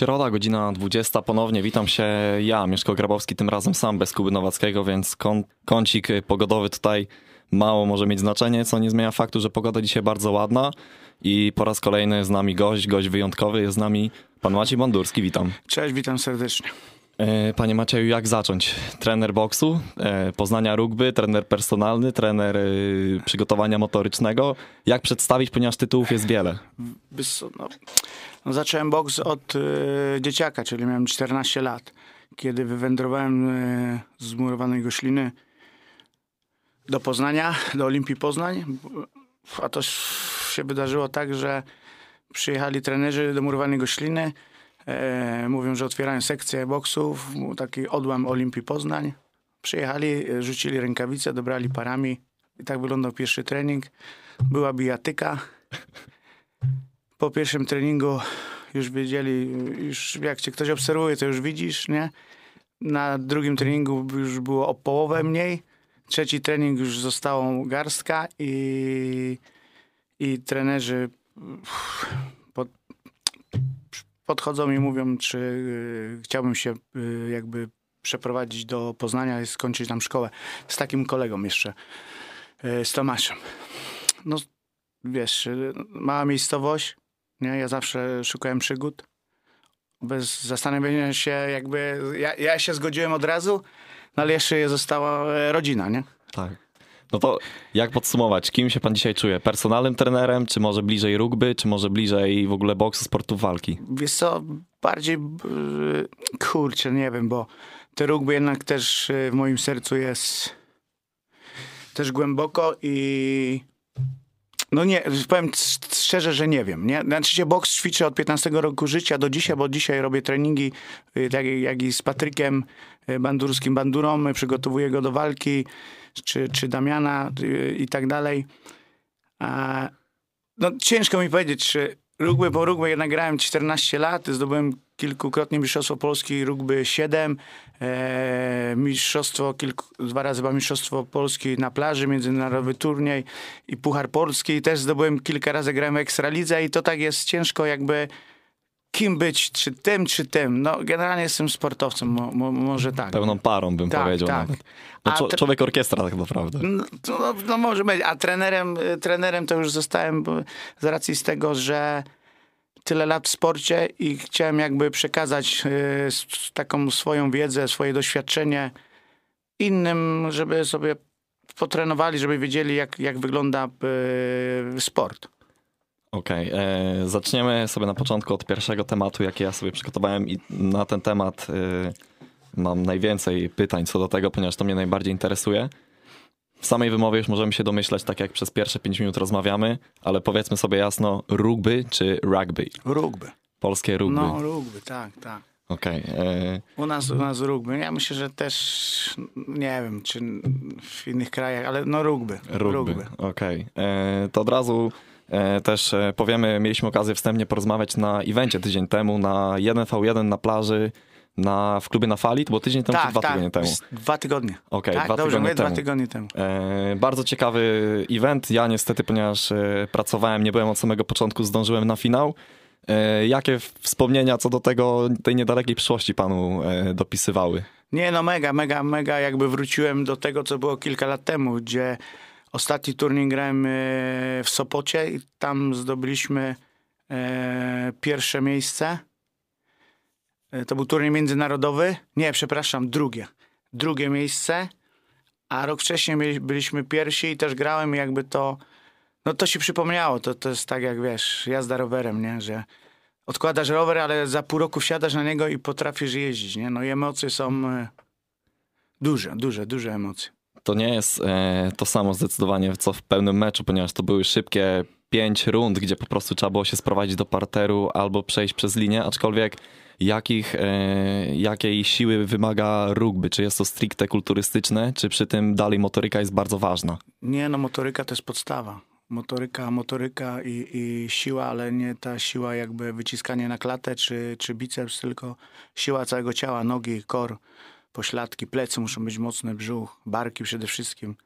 Środa, godzina 20. Ponownie witam się ja, Mieszko Grabowski, tym razem sam bez Kuby Nowackiego, więc kąt, kącik pogodowy tutaj mało może mieć znaczenie, co nie zmienia faktu, że pogoda dzisiaj bardzo ładna i po raz kolejny z nami gość, gość wyjątkowy, jest z nami pan Maciej Bandurski, witam. Cześć, witam serdecznie. E, panie Macieju, jak zacząć? Trener boksu, e, poznania rugby, trener personalny, trener e, przygotowania motorycznego. Jak przedstawić, ponieważ tytułów jest wiele? No, no zacząłem boks od dzieciaka, czyli miałem 14 lat, kiedy wywędrowałem z murowanej Gośliny do Poznania, do Olimpii Poznań. A to się wydarzyło tak, że przyjechali trenerzy do murowanej Gośliny, E, mówią, że otwierają sekcję boksów, taki odłam Olimpii Poznań. Przyjechali, e, rzucili rękawice, dobrali parami. I tak wyglądał pierwszy trening. Była bijatyka. Po pierwszym treningu już wiedzieli, już jak cię ktoś obserwuje, to już widzisz, nie? Na drugim treningu już było o połowę mniej. Trzeci trening już zostało garstka i, i trenerzy podchodzą i mówią, czy y, chciałbym się y, jakby przeprowadzić do Poznania i skończyć tam szkołę z takim kolegą jeszcze, y, z Tomaszem. No, wiesz, mała miejscowość, nie? Ja zawsze szukałem przygód. Bez zastanowienia się jakby, ja, ja się zgodziłem od razu, no ale jeszcze została e, rodzina, nie? Tak. No to jak podsumować, kim się pan dzisiaj czuje? Personalnym trenerem, czy może bliżej rugby, czy może bliżej w ogóle boksu, sportu walki? Wiesz co, bardziej, kurczę, nie wiem, bo te rugby jednak też y, w moim sercu jest też głęboko i no nie, powiem szczerze, że nie wiem. Nie? Znaczy się boks ćwiczę od 15 roku życia do dzisiaj, bo dzisiaj robię treningi y, tak jak i z Patrykiem y, Bandurskim Bandurą, przygotowuję go do walki czy, czy Damiana y, i tak dalej. No ciężko mi powiedzieć, czy rugby, bo rugby jednak grałem 14 lat, zdobyłem kilkukrotnie Mistrzostwo Polski rugby 7, e, mistrzostwo, kilku, dwa razy chyba Mistrzostwo Polski na plaży, międzynarodowy turniej i Puchar Polski. Też zdobyłem kilka razy, grałem w Ekstralidze i to tak jest ciężko jakby kim być, czy tym, czy tym. No, generalnie jestem sportowcem, mo, mo, może tak. Pełną parą bym tak, powiedział tak. nawet. No, człowiek orkiestra tak naprawdę. No, no, no, może być, a trenerem, trenerem to już zostałem z racji z tego, że tyle lat w sporcie i chciałem jakby przekazać y, taką swoją wiedzę, swoje doświadczenie innym, żeby sobie potrenowali, żeby wiedzieli jak, jak wygląda y, sport. Okej, okay. E, zaczniemy sobie na początku od pierwszego tematu, jaki ja sobie przygotowałem i na ten temat e, mam najwięcej pytań co do tego, ponieważ to mnie najbardziej interesuje. W samej wymowie już możemy się domyślać, tak jak przez pierwsze 5 minut rozmawiamy, ale powiedzmy sobie jasno, rugby czy rugby? Rugby. Polskie rugby. No, rugby, tak, tak. Okej. Okay. E, u nas, u nas rugby. Ja myślę, że też, nie wiem, czy w innych krajach, ale no rugby. Rugby, rugby. okej. Okay. To od razu E, też e, powiemy, mieliśmy okazję wstępnie porozmawiać na evencie tydzień temu, na 1v1 na plaży, na, w klubie na fali, to było tydzień temu tak, czy dwa tak, tygodnie temu? Dwa tygodnie. Okej, okay, tak, dwa, tygodnie temu. dwa tygodnie temu. E, bardzo ciekawy event. Ja niestety, ponieważ e, pracowałem, nie byłem od samego początku, zdążyłem na finał. E, jakie wspomnienia co do tego, tej niedalekiej przyszłości panu e, dopisywały? Nie, no mega, mega, mega jakby wróciłem do tego, co było kilka lat temu, gdzie Ostatni turniej grałem e, w Sopocie i tam zdobyliśmy e, pierwsze miejsce. E, to był turniej międzynarodowy. Nie, przepraszam, drugie. Drugie miejsce. A rok wcześniej byliśmy pierwsi i też grałem jakby to... No to się przypomniało. To, to jest tak jak, wiesz, jazda rowerem, nie? Że odkładasz rower, ale za pół roku wsiadasz na niego i potrafisz jeździć, nie? No i emocje są duże, duże, duże emocje to nie jest e, to samo zdecydowanie co w pełnym meczu, ponieważ to były szybkie pięć rund, gdzie po prostu trzeba było się sprowadzić do parteru albo przejść przez linię, aczkolwiek jakich, e, jakiej siły wymaga rugby? Czy jest to stricte kulturystyczne, czy przy tym dalej motoryka jest bardzo ważna? Nie, no motoryka to jest podstawa. Motoryka, motoryka i, i siła, ale nie ta siła jakby wyciskanie na klatę czy, czy biceps, tylko siła całego ciała, nogi, kor pośladki, plecy muszą być mocne, brzuch, barki przede wszystkim.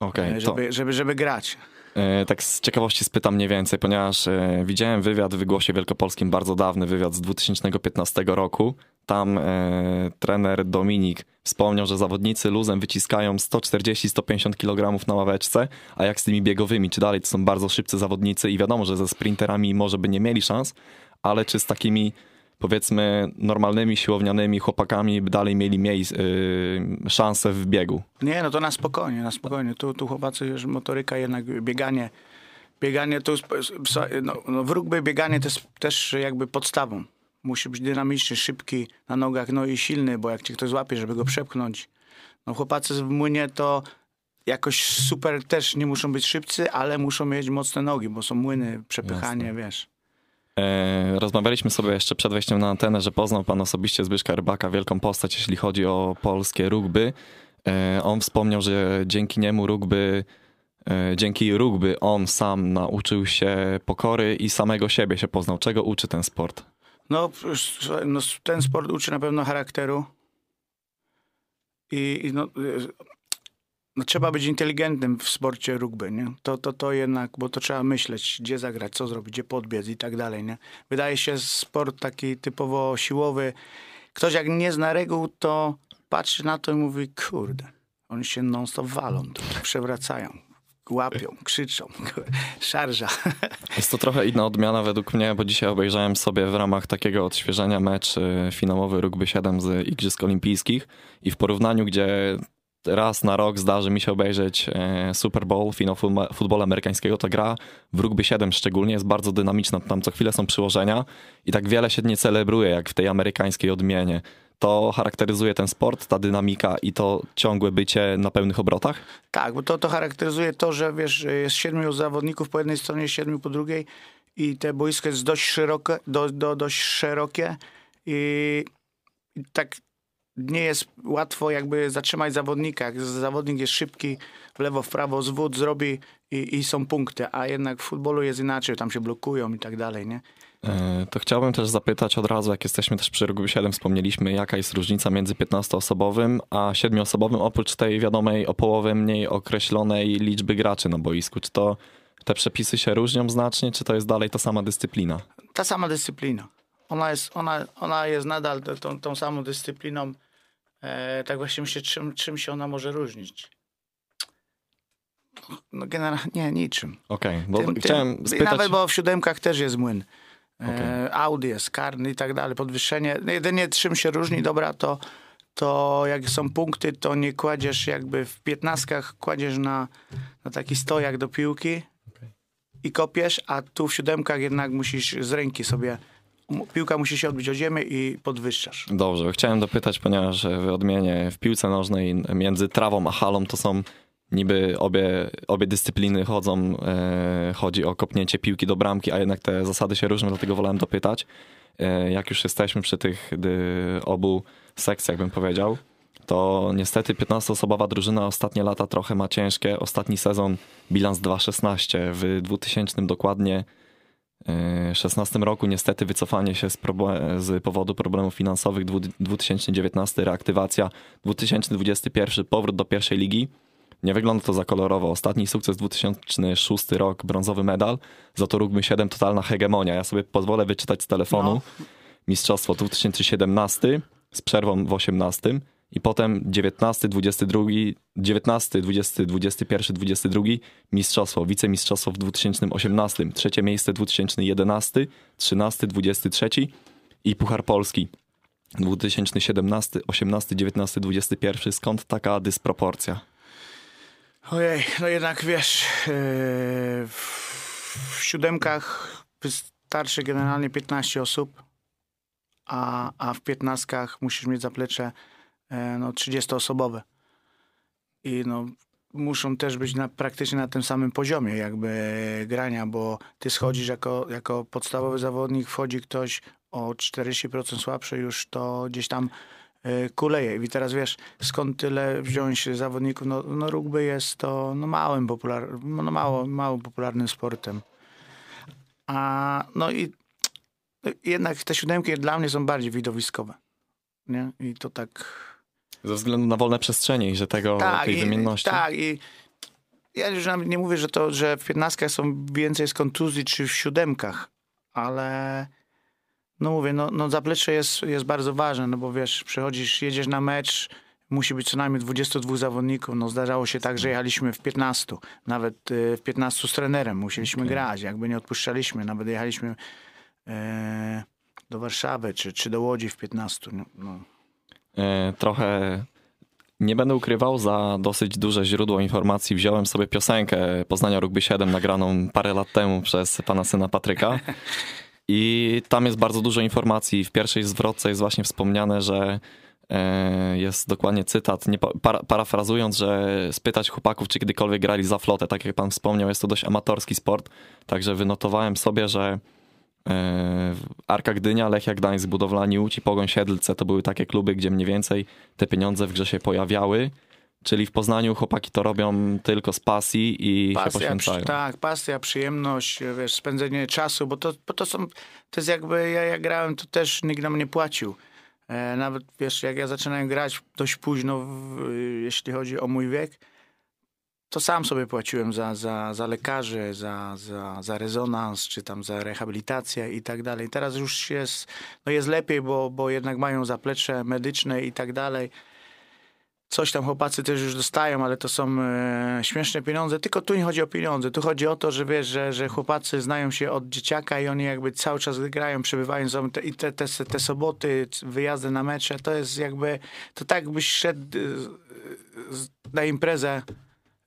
Okej, e, to żeby, żeby, żeby grać. e, tak z ciekawości spytam mniej więcej, ponieważ e, widziałem wywiad w Wygłosie Wielkopolskim, bardzo dawny wywiad z 2015 roku. Tam e, trener Dominik wspomniał, że zawodnicy luzem wyciskają 140-150 kg na ławeczce, a jak z tymi biegowymi, czy dalej to są bardzo szybcy zawodnicy i wiadomo, że ze sprinterami może by nie mieli szans, ale czy z takimi powiedzmy normalnymi siłownianymi chłopakami by dalej mieli miejsc, y, szansę w biegu? Nie, no to na spokojnie, na spokojnie. Tu, tu chłopacy, już motoryka jednak, bieganie, bieganie to no, no w rugby bieganie to jest też jakby podstawą. Musi być dynamiczny, szybki na nogach, no i silny, bo jak cię ktoś złapie, żeby go przepchnąć. No chłopacy w młynie to jakoś super też nie muszą być szybcy, ale muszą mieć mocne nogi, bo są młyny, przepychanie, Jasne. wiesz. E, Rozmawialiśmy sobie jeszcze przed wejściem na antenę, że poznał pan osobiście Zbyszka Rybaka, wielką postać, jeśli chodzi o polskie rugby. E, On wspomniał, że dzięki niemu rugby, e, dzięki rugby on sam nauczył się pokory i samego siebie się poznał. Czego uczy ten sport? No, no ten sport uczy na pewno charakteru. I, i no, no, trzeba być inteligentnym w sporcie rugby, nie? To, to, to jednak, bo to trzeba myśleć, gdzie zagrać, co zrobić, gdzie podbiec i tak dalej, nie? Wydaje się sport taki typowo siłowy. Ktoś jak nie zna reguł, to patrzy na to i mówi, kurde, oni się non-stop walą, tu, przewracają, łapią, krzyczą, szarża. Jest to trochę inna odmiana według mnie, bo dzisiaj obejrzałem sobie w ramach takiego odświeżenia mecz y, finałowy Rugby 7 z Igrzysk Olimpijskich i w porównaniu, gdzie raz na rok zdarzy mi się obejrzeć e, Super Bowl, finał futbolu amerykańskiego, ta gra w Rugby 7 szczególnie jest bardzo dynamiczna, tam co chwilę są przyłożenia i tak wiele się nie celebruje jak w tej amerykańskiej odmienie. To charakteryzuje ten sport, ta dynamika i to ciągłe bycie na pełnych obrotach? Tak, bo to, to charakteryzuje to, że wiesz, jest siedmiu zawodników po jednej stronie, siedmiu po drugiej i te boisko jest dość szerokie, do, do, dość szerokie i tak nie jest łatwo jakby zatrzymać zawodnika. Jak zawodnik jest szybki, w lewo, w prawo, zwód zrobi i, i są punkty, a jednak w futbolu jest inaczej, tam się blokują i tak dalej, nie? E, To chciałbym też zapytać od razu, jak jesteśmy też przy Rugby 7, wspomnieliśmy, jaka jest różnica między 15-osobowym a 7-osobowym, oprócz tej wiadomej o połowę mniej określonej liczby graczy na boisku. Czy to te przepisy się różnią znacznie, czy to jest dalej ta sama dyscyplina? Ta sama dyscyplina. Ona jest, ona, ona jest nadal tą- tą, tą samą dyscypliną. E, tak właśnie myślę, czym, czym się ona może różnić. No generalnie nie, niczym. Okej, bo Tym- tym- chciałem i spytać... Nawet, bo w siódemkach też jest młyn. E, Okej. Audi jest karny i tak dalej, podwyższenie. No Jedynie czym się różni, dobra, to, to jak są punkty, to nie kładziesz jakby w piętnastkach, kładziesz na, na taki stojak do piłki i kopiesz, a tu w siódemkach jednak musisz z ręki sobie, piłka musi się odbić o ziemię i podwyższasz. Dobrze, chciałem dopytać, ponieważ w odmienie w piłce nożnej między trawą a halą to są niby obie, obie dyscypliny chodzą, e, chodzi o kopnięcie piłki do bramki, a jednak te zasady się różnią, dlatego wolałem dopytać. E, jak już jesteśmy przy tych dy, obu sekcjach, bym powiedział, to niestety 15-osobowa drużyna ostatnie lata trochę ma ciężkie. Ostatni sezon bilans 2-16, w 2000 dokładnie e, 16 roku niestety wycofanie się z, z powodu problemów finansowych, dwu- 2019 reaktywacja, 2021 powrót do pierwszej ligi. Nie wygląda to za kolorowo. Ostatni sukces 2006 rok, brązowy medal. Za to Rugby 7 totalna hegemonia. Ja sobie pozwolę wyczytać z telefonu. Mistrzostwo 2017 z przerwą w 18 i potem 19, 22, 19, 20, 21, 22 mistrzostwo, wicemistrzostwo w 2018, trzecie miejsce 2011, 13, 23 i Puchar Polski 2017, 18, 19, 21. Skąd taka dysproporcja? Ojej, no jednak wiesz, yy, w, siódemkach wystarczy generalnie 15 osób, a, a w piętnastkach musisz mieć zaplecze no, 30-osobowe. I no, muszą też być na, praktycznie na tym samym poziomie jakby grania, bo ty schodzisz jako, jako podstawowy zawodnik, wchodzi ktoś o 40% słabszy, już to gdzieś tam e, kuleje. I teraz wiesz, skąd tyle wziąć zawodników? No, no rugby jest to no, małym popular, no, mało, mało popularnym sportem. A no i jednak te siódemki dla mnie są bardziej widowiskowe. Nie? I to tak. Ze względu na wolne przestrzenie i że tego, tej i, wymienności. tak, i ja już nawet nie mówię, że to, że w piętnastkach są więcej z kontuzji czy w siódemkach, ale no mówię, no, no zaplecze jest, jest bardzo ważne, no bo wiesz, przychodzisz, jedziesz na mecz, musi być co najmniej 22 zawodników. No zdarzało się tak, że jechaliśmy w 15, nawet y, w 15 z trenerem musieliśmy Okej. grać, jakby nie odpuszczaliśmy, nawet jechaliśmy e, do Warszawy czy, czy do Łodzi w 15. No, no. E, trochę nie będę ukrywał, za dosyć duże źródło informacji wziąłem sobie piosenkę Poznania Rugby 7 nagraną parę lat temu przez pana syna Patryka. I tam jest bardzo dużo informacji. W pierwszej zwrotce jest właśnie wspomniane, że e, jest dokładnie cytat, nie, pa- para, parafrazując, że spytać chłopaków, czy kiedykolwiek grali za flotę. Tak jak pan wspomniał, jest to dość amatorski sport. Także wynotowałem sobie, że Arka Gdynia, Lechia Gdańsk, Budowlani Łódź i Pogoń Siedlce to były takie kluby, gdzie mniej więcej te pieniądze w grze się pojawiały. Czyli w Poznaniu chłopaki to robią tylko z pasji i się Pasja, poświęcają. przy, tak, pasja, przyjemność, wiesz, spędzenie czasu, bo to, bo to są, to jest jakby, ja, ja grałem, to też nikt nam nie płacił. E, nawet, wiesz, jak ja zaczynałem grać dość późno, w, jeśli chodzi o mój wiek, to sam sobie płaciłem za, za, za lekarzy, za, za, za rezonans, czy tam za rehabilitację i tak dalej. Teraz już jest, no jest lepiej, bo, bo jednak mają zaplecze medyczne i tak dalej. Coś tam chłopacy też już dostają, ale to są e, śmieszne pieniądze. Tylko tu nie chodzi o pieniądze. Tu chodzi o to, że wiesz, że, że chłopacy znają się od dzieciaka i oni jakby cały czas grają, przebywają te, i te, te, te soboty, wyjazdy na mecze, to jest jakby, to tak byś szedł e, na imprezę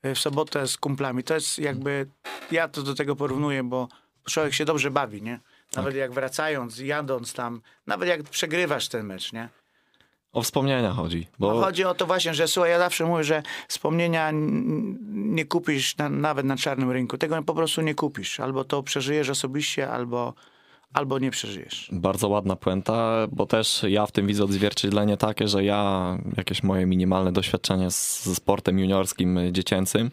w sobotę z kumplami. To jest jakby, ja to do tego porównuję, bo człowiek się dobrze bawi, nie? Nawet jak wracając, jadąc tam, nawet jak przegrywasz ten mecz, nie? O wspomnienia chodzi. Bo No chodzi o to właśnie, że słuchaj, ja zawsze mówię, że wspomnienia nie kupisz na, nawet na czarnym rynku. Tego po prostu nie kupisz. Albo to przeżyjesz osobiście, albo, albo nie przeżyjesz. Bardzo ładna puenta, bo też ja w tym widzę odzwierciedlenie takie, że ja jakieś moje minimalne doświadczenie z, ze sportem juniorskim, y, dziecięcym,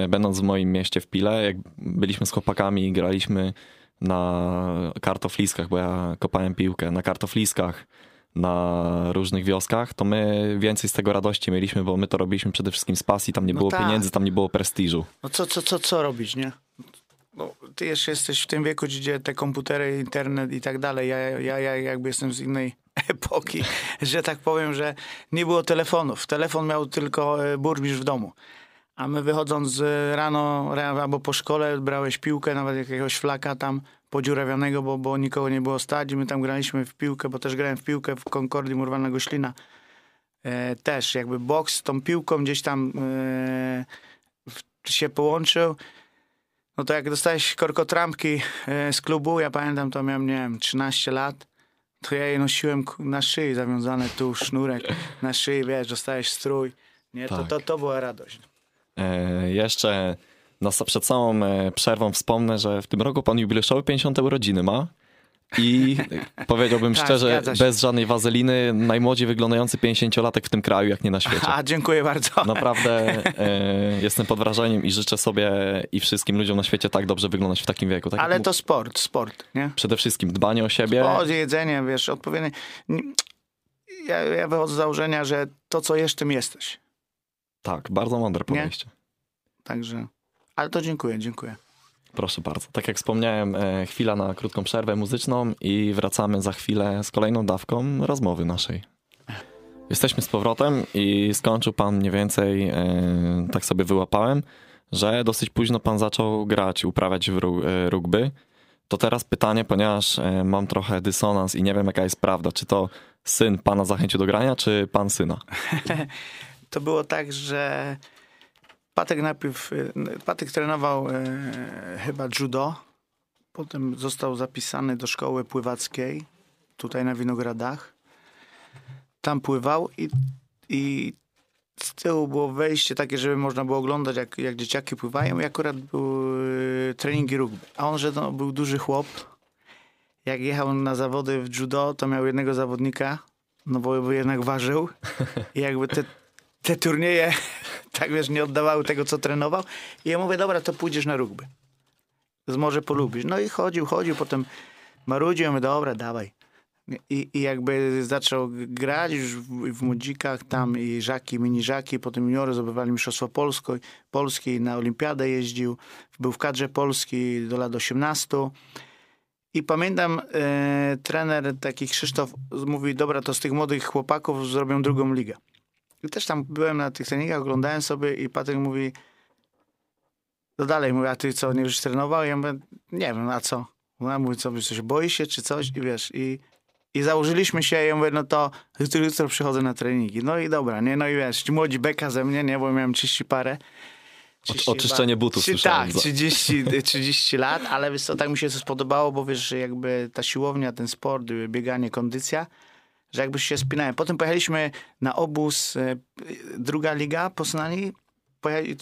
y, będąc w moim mieście w Pile, jak byliśmy z chłopakami i graliśmy na kartofliskach, bo ja kopałem piłkę, na kartofliskach, na różnych wioskach, to my więcej z tego radości mieliśmy, bo my to robiliśmy przede wszystkim z pasji, tam nie No było tak. pieniędzy, tam nie było prestiżu. No co, co, co, co robić, nie? No, ty jeszcze jesteś w tym wieku, gdzie te komputery, internet i tak dalej. Ja, ja, ja jakby jestem z innej epoki, że tak powiem, że nie było telefonów. Telefon miał tylko e, burmistrz w domu. A my wychodząc rano ra- albo po szkole brałeś piłkę, nawet jakiegoś flaka tam podziurawionego, bo, bo nikogo nie było stać i my tam graliśmy w piłkę, bo też grałem w piłkę w Concordii Murwana Goślina. E, też jakby boks z tą piłką gdzieś tam e, w, się połączył. No to jak dostałeś korkotrampki e, z klubu, ja pamiętam, to miałem, nie wiem, 13 lat, to ja je nosiłem na szyi, zawiązane tu sznurek na szyi, wiesz, dostałeś strój. Nie, to, Tak. to, to była radość. E, jeszcze na, przed całą e, przerwą wspomnę, że w tym roku pan jubileuszowe 50 urodziny ma. I powiedziałbym Tak, szczerze, bez żadnej wazeliny, najmłodziej wyglądający 50-latek w tym kraju, jak nie na świecie. A, dziękuję bardzo. Naprawdę e, jestem pod wrażeniem i życzę sobie i wszystkim ludziom na świecie tak dobrze wyglądać w takim wieku. Tak Ale to sport, sport, nie? Przede wszystkim dbanie o siebie. O, jedzenie, wiesz, odpowiednie. Nie- Ja, ja wychodzę z założenia, że to, co jesz, tym jesteś. Tak, bardzo mądre podejście. Także, ale to dziękuję, dziękuję. Proszę bardzo. Tak jak wspomniałem, e, chwila na krótką przerwę muzyczną i wracamy za chwilę z kolejną dawką rozmowy naszej. Jesteśmy z powrotem i skończył pan mniej więcej, e, tak sobie wyłapałem, że dosyć późno pan zaczął grać, uprawiać w e, rugby. To teraz pytanie, ponieważ mam trochę dysonans i nie wiem jaka jest prawda. Czy to syn pana zachęcił do grania, czy pan syna? to było tak, że Patek najpierw, y, Patek trenował e, chyba judo, potem został zapisany do szkoły pływackiej, tutaj na Winogradach. Tam pływał i, i z tyłu było wejście takie, żeby można było oglądać, jak, jak dzieciaki pływają i akurat były treningi rugby. A on, że no, był duży chłop, jak jechał na zawody w judo, to miał jednego zawodnika, no bo jednak ważył i jakby te, te turnieje tak wiesz, nie oddawały tego, co trenował. I ja mówię, dobra, to pójdziesz na rugby. Może polubisz. No i chodził, chodził, potem marudził, ja mówię, dobra, dawaj. I, I jakby zaczął grać już w, w młodzikach, tam i żaki, mini żaki, potem juniory zdobywali Mistrzostwo Polsko, Polski, na Olimpiadę jeździł, był w kadrze Polski do lat 18. I pamiętam, e, trener taki Krzysztof mówi, dobra, to z tych młodych chłopaków zrobią drugą ligę. I też tam byłem na tych treningach, oglądałem sobie i Patryk mówi, no dalej, mówi, a ty co, nie już trenował? Ja mówię, nie wiem, a co? Ona mówi, co, coś boi się czy coś? I wiesz, i, i założyliśmy się, ja mówię, no to jutro, jutro przychodzę na treningi. No i dobra, nie? No i wiesz, ci młodzi beka ze mnie, nie? Bo miałem 30 parę. 30 oczyszczenie chyba- butów Trzy- słyszałem Tak, za- 30, 30 lat, ale wiesz co, tak mi się to spodobało, bo wiesz, że jakby ta siłownia, ten sport, bieganie, kondycja, że jakby się spinałem. Potem pojechaliśmy na obóz, e, druga liga Poznani,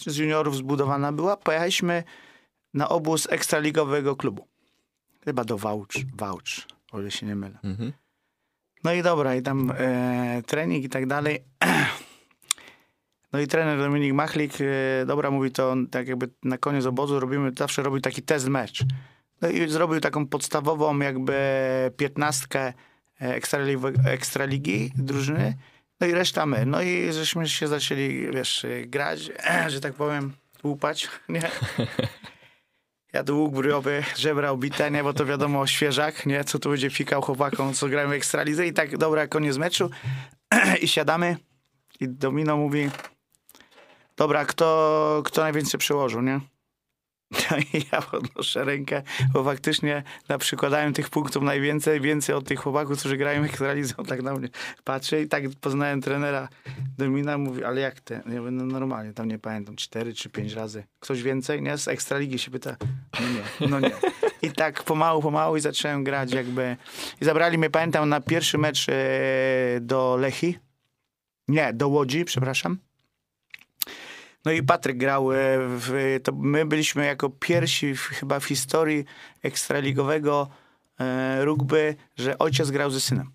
z juniorów zbudowana była, pojechaliśmy na obóz ekstraligowego klubu. Chyba do Wałcz, Wałcz, o ile się nie mylę. Mhm. No i dobra, i tam e, trening i tak dalej. No i trener Dominik Machlik, e, dobra, mówi to on tak jakby na koniec obozu robimy, zawsze robi taki test mecz. No i zrobił taką podstawową jakby piętnastkę ekstraligi, ekstraligi drużyny, no i reszta my. No i żeśmy się zaczęli, wiesz, e, grać, że tak powiem, łupać, nie? Ja tu łuk bryjowy, żebra obite, nie, bo to wiadomo świeżak, nie, co tu będzie fikał chłopakom, co grają w Ekstralidze i tak, dobra, koniec meczu i siadamy i Domino mówi, dobra, kto, kto najwięcej przełożył, nie? No ja podnoszę rękę, bo faktycznie na przykładałem tych punktów najwięcej, więcej od tych chłopaków, którzy grają on tak na mnie patrzy i tak poznałem trenera Domina, mówi, ale jak ty? Ja mówię, no normalnie, tam nie pamiętam, cztery czy pięć razy. Ktoś więcej? Nie? Z Ekstraligi się pyta, no nie, no nie. I tak pomału, pomału i zacząłem grać jakby. I zabrali mnie, pamiętam, na pierwszy mecz e, do Lechi. Nie, do Łodzi, przepraszam. No i Patryk grał, e, w, to my byliśmy jako pierwsi w, chyba w historii ekstraligowego e, rugby, że ojciec grał ze synem.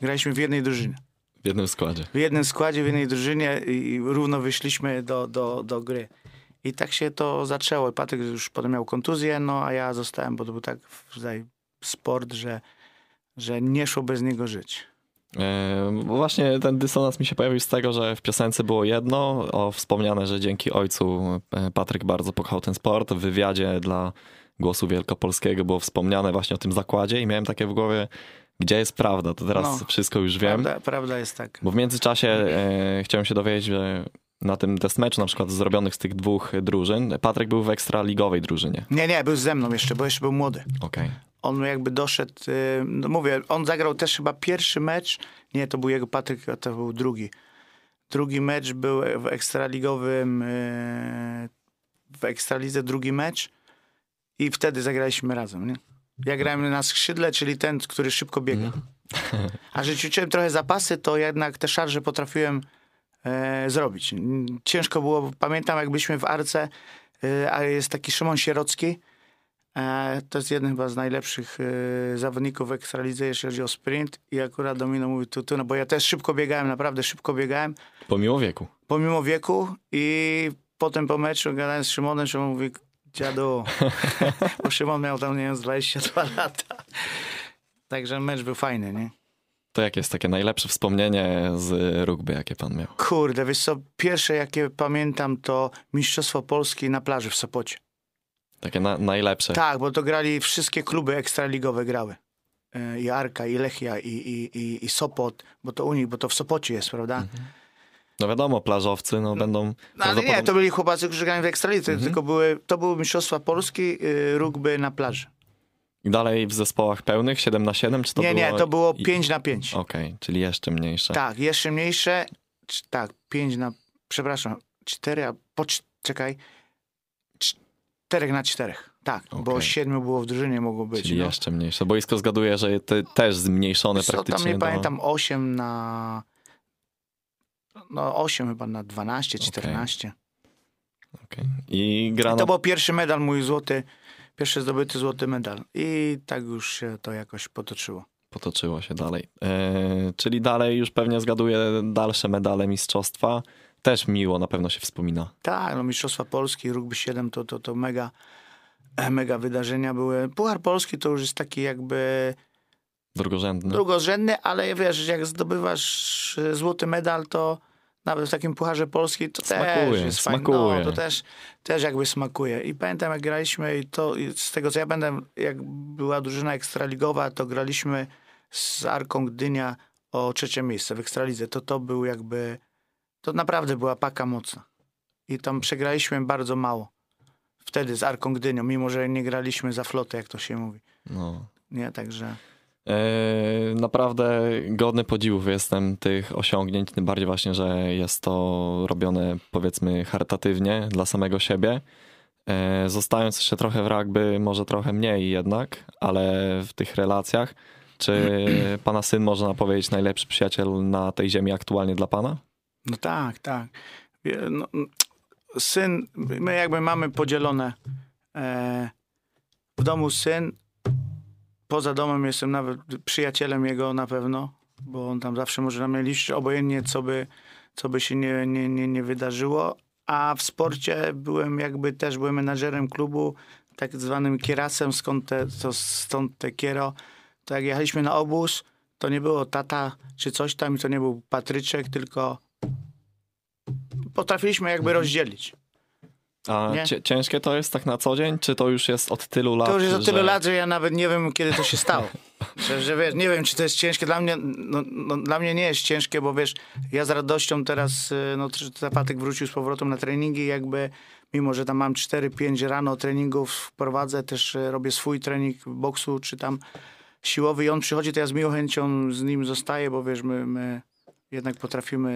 Graliśmy w jednej drużynie W jednym składzie. w jednym składzie, w jednej drużynie i równo wyszliśmy do, do, do gry. I tak się to zaczęło. Patryk już potem miał kontuzję, no a ja zostałem, bo to był tak sport, że, że nie szło bez niego żyć. Bo właśnie ten dysonans mi się pojawił z tego, że w piosence było jedno, o wspomniane, że dzięki ojcu e, Patryk bardzo pokochał ten sport. W wywiadzie dla Głosu Wielkopolskiego było wspomniane właśnie o tym zakładzie i miałem takie w głowie, gdzie jest prawda, to teraz No. wszystko już wiem. Prawda, prawda jest tak. Bo w międzyczasie e, chciałem się dowiedzieć, że na tym testmeczu na przykład zrobionych z tych dwóch drużyn, Patryk był w ekstraligowej drużynie. Nie, nie, był ze mną jeszcze, bo jeszcze był młody. Okej. On jakby doszedł, y, no mówię, on zagrał też chyba pierwszy mecz, nie, to był jego Patryk, a to był drugi. Drugi mecz był w ekstraligowym, y, w ekstralidze drugi mecz i wtedy zagraliśmy razem, nie? Ja grałem na skrzydle, czyli ten, który szybko biega. A że ćwiczyłem trochę zapasy, to jednak te szarże potrafiłem e, zrobić. Ciężko było, pamiętam jak byliśmy w Arce, e, a jest taki Szymon Sierocki, to jest jeden chyba z najlepszych e, zawodników w Ekstralidze, jeśli chodzi o sprint i akurat Domino mówi tu, tu, no bo ja też szybko biegałem, naprawdę szybko biegałem, Pomimo wieku. pomimo wieku i potem po meczu gadałem z Szymonem, Szymon mówi, dziadu, bo Szymon miał tam, nie wiem, z 22 lata. Także mecz był fajny, nie? To jakie jest takie najlepsze wspomnienie z rugby, jakie pan miał? Kurde, wiesz co, pierwsze jakie pamiętam to Mistrzostwo Polski na plaży w Sopocie. Takie na, najlepsze. Tak, bo to grali wszystkie kluby ekstraligowe grały. E, I Arka, i Lechia, i, i, i, i Sopot, bo to u nich, bo to w Sopocie jest, prawda? No wiadomo, plażowcy no, będą No, ale nie, prawdopodobnie- to byli chłopacy, którzy grają w Ekstralidze, tylko były, to były Mistrzostwa Polski y, rugby na plaży. I dalej w zespołach pełnych 7 na 7 czy to nie, było... nie, to było i- 5 na 5. Okej, czyli jeszcze mniejsze. Tak, jeszcze mniejsze, tak, 5 na, przepraszam, 4, a po, cz- czekaj, 4 na 4. Tak, bo Okej. 7 było w drużynie mogło być. Czyli no. jeszcze mniejsze. Boisko zgaduję, że te, też zmniejszone Co tam praktycznie nie do... pamiętam, 8 na. No 8 chyba na 12, 14. Okej. I grano... To był pierwszy medal mój złoty, pierwszy zdobyty złoty medal. I tak już się to jakoś potoczyło. potoczyło się dalej. E, czyli dalej już pewnie zgaduję dalsze medale mistrzostwa. Też miło na pewno się wspomina. Tak, no Mistrzostwa Polski, Rugby 7 to, to, to mega, mega wydarzenia były. Puchar Polski to już jest taki jakby Drugorzędny. drugorzędny, ale wiesz, jak zdobywasz e, złoty medal, to nawet w takim Pucharze Polski to Smakuje, też jest fajne. smakuje. No, to też, też jakby smakuje. I pamiętam, jak graliśmy i to i z tego, co ja będę, jak była drużyna ekstraligowa, to graliśmy z Arką Gdynia o trzecie miejsce w Ekstralidze. To to był jakby, to naprawdę była paka mocna. I tam przegraliśmy bardzo mało. Wtedy z Arką Gdynią, mimo że nie graliśmy za flotę, jak to się mówi. No. Nie, także... E, Naprawdę godny podziwów jestem tych osiągnięć, tym bardziej właśnie, że jest to robione powiedzmy charytatywnie dla samego siebie. E, Zostając jeszcze trochę w rugby, może trochę mniej jednak, ale w tych relacjach, czy pana syn można powiedzieć najlepszy przyjaciel na tej ziemi aktualnie dla pana? No tak, tak. No, syn, my jakby mamy podzielone e, w domu syn, poza domem jestem nawet przyjacielem jego na pewno, bo on tam zawsze może na mnie liczyć, obojętnie co by, co by się nie, nie, nie, nie wydarzyło, a w sporcie byłem jakby też byłem menadżerem klubu, tak zwanym kierasem, skąd te, to, stąd te kiero. To jak jechaliśmy na obóz, to nie było tata czy coś tam i to nie był Patryczek, tylko potrafiliśmy jakby rozdzielić. A Nie. ciężkie to jest tak na co dzień, czy to już jest od tylu lat? To już jest od tylu że- lat, że ja nawet nie wiem, kiedy to się stało. że, że wiesz, nie wiem, czy to jest ciężkie. Dla mnie, no, no, dla mnie nie jest ciężkie, bo wiesz, ja z radością teraz, y, no tr- Patek wrócił z powrotem na treningi, jakby mimo, że tam mam 4-5 rano treningów, prowadzę też, y, robię swój trening boksu, czy tam siłowy i on przychodzi, to ja z miłą chęcią z nim zostaję, bo wiesz, my, my jednak potrafimy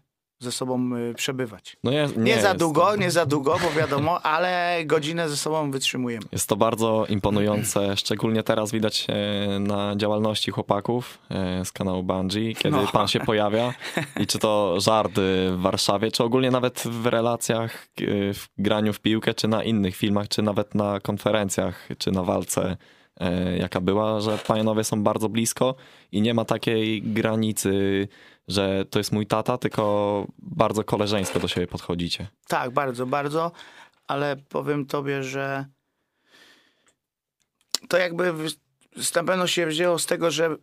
y, ze sobą y, przebywać. No nie, Nie, za długo, nie za długo, bo wiadomo, ale godzinę ze sobą wytrzymujemy. Jest to bardzo imponujące, szczególnie teraz widać e, na działalności chłopaków e, z kanału Bungie, kiedy No. pan się pojawia i czy to żart e, w Warszawie, czy ogólnie nawet w relacjach, e, w graniu w piłkę, czy na innych filmach, czy nawet na konferencjach, czy na walce, e, jaka była, że panowie są bardzo blisko i nie ma takiej granicy, że to jest mój tata, tylko bardzo koleżeńsko do siebie podchodzicie. Tak, bardzo, bardzo, ale powiem tobie, że to jakby z- na pewno się wzięło z tego, że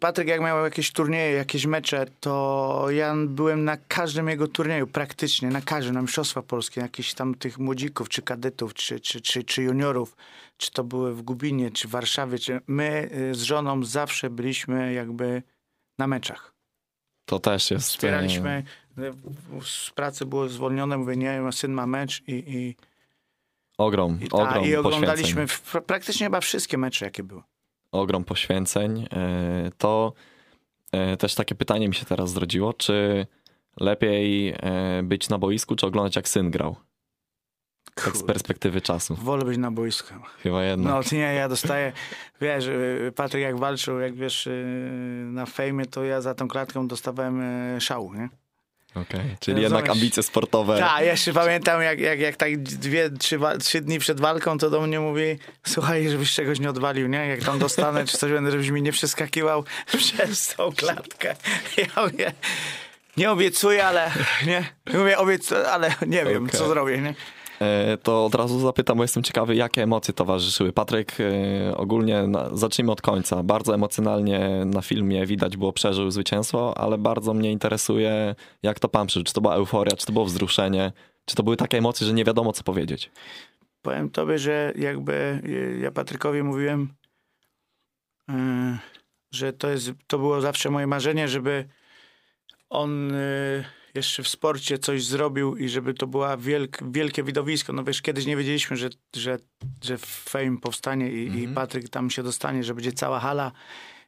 Patryk jak miał jakieś turnieje, jakieś mecze, to ja byłem na każdym jego turnieju, praktycznie na każdym, na Mistrzostwa Polskie, jakichś tam tych młodzików, czy kadetów, czy, czy, czy, czy juniorów, czy to były w Gubinie, czy w Warszawie, czy my y, z żoną zawsze byliśmy jakby na meczach. To też jest... e, Wspieraliśmy, y, z pracy było zwolnione, mówię, nie, syn ma mecz i, i, Ogrom, i, ta, ogrom i oglądaliśmy w, praktycznie chyba wszystkie mecze, jakie były. Ogrom poświęceń. E, To e, też takie pytanie mi się teraz zrodziło, czy lepiej e, być na boisku, czy oglądać jak syn grał? Tak z perspektywy czasu. Wolę być na boisku. Chyba jednak. No nie, ja dostaję, wiesz, y, Patryk jak walczył, jak wiesz, y, na fejmie, to ja za tą klatką dostawałem y, szału, nie? Okej. Czyli Rozumiesz. jednak ambicje sportowe. Tak, ja jeszcze pamiętam, jak, jak, jak tak dwie, trzy, trzy dni przed walką, to do mnie mówi, słuchaj, żebyś czegoś nie odwalił, nie? Jak tam dostanę, czy coś będę, żebyś mi nie przeskakiwał przez tą klatkę. Ja mówię, nie obiecuję, ale nie, mówię, obiecuję, ale nie wiem, Okej. co zrobię, nie? E, To od razu zapytam, bo jestem ciekawy, jakie emocje towarzyszyły. Patryk e, ogólnie, na, zacznijmy od końca. Bardzo emocjonalnie na filmie widać było, przeżył zwycięstwo, ale bardzo mnie interesuje, jak to pan przeżył. Czy to była euforia, czy to było wzruszenie, czy to były takie emocje, że nie wiadomo, co powiedzieć. Powiem tobie, że jakby y, ja Patrykowi mówiłem, że to, jest, to było zawsze moje marzenie, żeby on jeszcze w sporcie coś zrobił i żeby to była wielk, wielkie widowisko. No wiesz, kiedyś nie wiedzieliśmy, że, że, że Fame powstanie i, i Patryk tam się dostanie, że będzie cała hala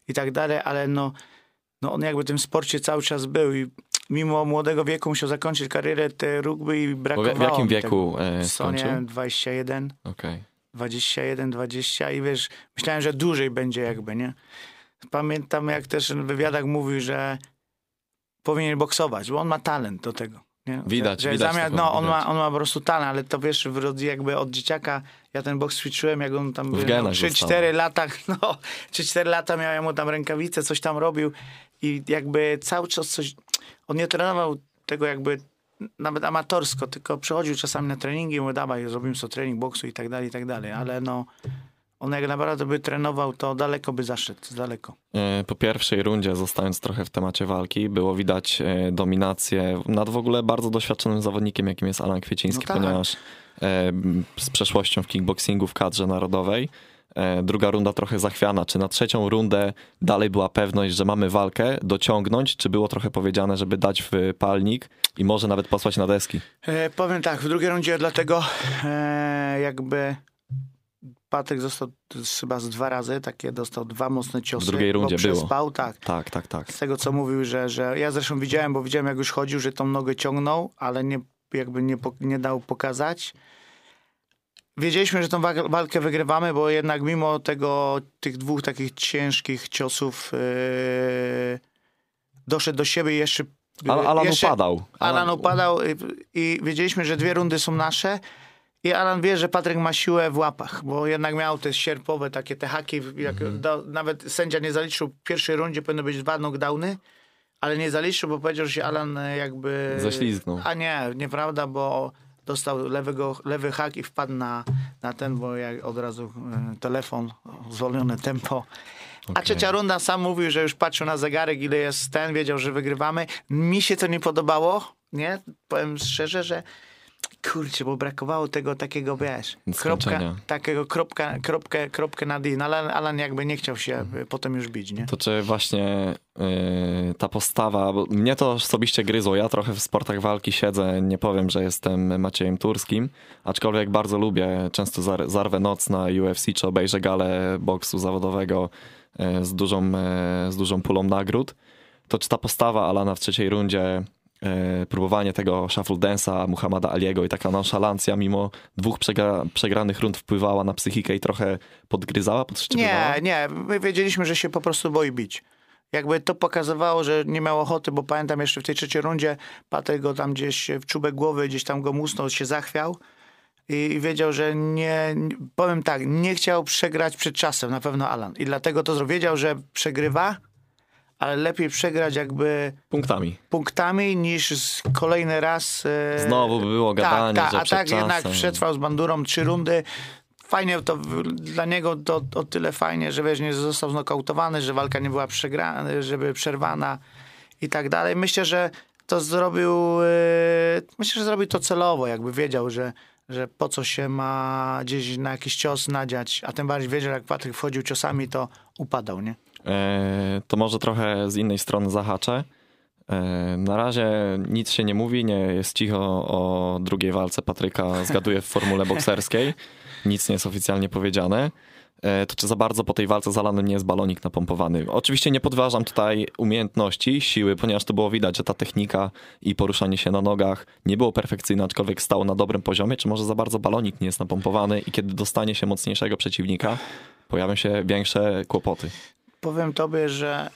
i tak dalej, ale no, no on jakby w tym sporcie cały czas był i mimo młodego wieku musiał zakończyć karierę te rugby i brakowało w, w jakim wieku e, skończył? Sonie 21. Okej. 21, 20 i wiesz, myślałem, że dłużej będzie jakby, nie? Pamiętam jak też w wywiadach mówił, że powinien boksować, bo on ma talent do tego. Nie? Widać, że, widać Zamiast, no, on widać. ma, on ma po prostu talent, ale to wiesz, w- jakby od dzieciaka, ja ten boks ćwiczyłem, jak on tam był genach 3-4 lata, no, 3-4 lata miałem mu tam rękawice, coś tam robił i jakby cały czas coś, on nie trenował tego jakby nawet amatorsko, tylko przychodził czasami na treningi i mówił, dawaj, zrobimy sobie trening boksu i tak dalej, i tak dalej, ale no on jak naprawdę by trenował, to daleko by zaszedł, daleko. E, po pierwszej rundzie, zostając trochę w temacie walki, było widać e, dominację nad w ogóle bardzo doświadczonym zawodnikiem, jakim jest Alan Kwieciński, No tak. ponieważ e, z przeszłością w kickboxingu w kadrze narodowej. Druga runda trochę zachwiana. Czy na trzecią rundę dalej była pewność, że mamy walkę dociągnąć, czy było trochę powiedziane, żeby dać w palnik i może nawet posłać na deski? E, powiem tak, w drugiej rundzie dlatego e, jakby Patryk został chyba z dwa razy, takie dostał dwa mocne ciosy. drugiej rundzie bo było. przespał, tak. Tak, tak, tak. Z tego co mówił, że, że ja zresztą widziałem, bo widziałem jak już chodził, że tą nogę ciągnął, ale nie, jakby nie, nie dał pokazać. Wiedzieliśmy, że tą wa- walkę wygrywamy, bo jednak mimo tego, tych dwóch takich ciężkich ciosów yy, doszedł do siebie i jeszcze... Al- Alan jeszcze, upadał. Alan upadał i, i wiedzieliśmy, że dwie rundy są nasze. I Alan wie, że Patryk ma siłę w łapach, bo jednak miał te sierpowe, takie te haki. Jak Mhm. do, nawet sędzia nie zaliczył w pierwszej rundzie, powinny być dwa knockdowny, ale nie zaliczył, bo powiedział, że się Alan e, jakby... Ześlizgnął. A nie, nieprawda, bo dostał lewego, lewy hak i wpadł na, na ten, bo jak od razu e, telefon, zwolnione tempo. A Okej. trzecia runda sam mówił, że już patrzył na zegarek, ile jest ten, wiedział, że wygrywamy. Mi się to nie podobało, nie? Powiem szczerze, że kurczę, bo brakowało tego takiego, wiesz, kropka, takiego kropka, kropkę, kropkę nad i. No, Alan, Alan jakby nie chciał się Mhm. potem już bić, nie? To czy właśnie yy, ta postawa, bo mnie to osobiście gryzło. Ja trochę w sportach walki siedzę, nie powiem, że jestem Maciejem Turskim, aczkolwiek bardzo lubię, często zar- zarwę noc na UFC, czy obejrzę galę boksu zawodowego yy, z, dużą, yy, z dużą pulą nagród. To czy ta postawa Alana w trzeciej rundzie, próbowanie tego shuffle dance'a Muhammada Aliego i taka nonszalancja mimo dwóch przegra- przegranych rund wpływała na psychikę i trochę podgryzała, podszczypywała? Nie, nie, my wiedzieliśmy, że się po prostu boi bić. Jakby to pokazywało, że nie miał ochoty, bo pamiętam jeszcze w tej trzeciej rundzie Patryk go tam gdzieś w czubek głowy, gdzieś tam go musnął, się zachwiał i, wiedział, że nie, powiem tak, nie chciał przegrać przed czasem, na pewno Alan. I dlatego to. Wiedział, że przegrywa, ale lepiej przegrać jakby Punktami. punktami niż kolejny raz. e, Znowu by było gadanie, tak, że tak, a przed tak jednak czasem. przetrwał z bandurą trzy rundy. Fajnie to dla niego to o tyle fajnie, że wiesz, nie został znokautowany, że walka nie była przegrana, żeby przerwana i tak dalej. Myślę, że to zrobił, e, myślę, że zrobił to celowo, jakby wiedział, że, że po co się ma gdzieś na jakiś cios nadziać, a tym bardziej wiedział, jak Patryk wchodził ciosami, to upadał, nie? E, to może trochę z innej strony zahaczę. E, na razie nic się nie mówi, nie jest cicho o drugiej walce Patryka, zgaduję w formule bokserskiej. Nic nie jest oficjalnie powiedziane. E, to czy za bardzo po tej walce z Alanem nie jest balonik napompowany? Oczywiście nie podważam tutaj umiejętności, siły, ponieważ to było widać, że ta technika i poruszanie się na nogach nie było perfekcyjne, aczkolwiek stało na dobrym poziomie. Czy może za bardzo balonik nie jest napompowany i kiedy dostanie się mocniejszego przeciwnika, pojawią się większe kłopoty? Powiem tobie, że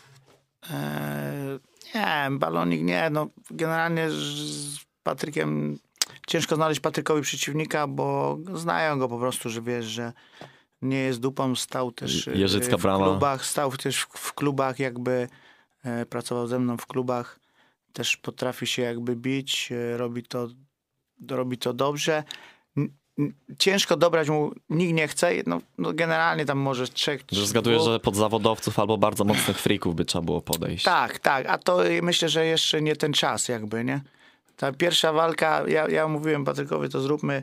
e, nie, balonik nie. No, generalnie z, Patrykiem ciężko znaleźć Patrykowi przeciwnika, bo znają go po prostu, że wiesz, że nie jest dupą, stał też e, Jeżycka w brama. klubach, stał też w, klubach jakby, e, pracował ze mną w klubach, też potrafi się jakby bić, robi to, robi to dobrze. Ciężko dobrać mu, nikt nie chce, no, no generalnie tam może trzech... Że zgaduję, dwóch- że pod zawodowców albo bardzo mocnych frików by trzeba było podejść. tak, tak, a to myślę, że jeszcze nie ten czas jakby, nie? Ta pierwsza walka, ja, ja mówiłem Patrykowi, to zróbmy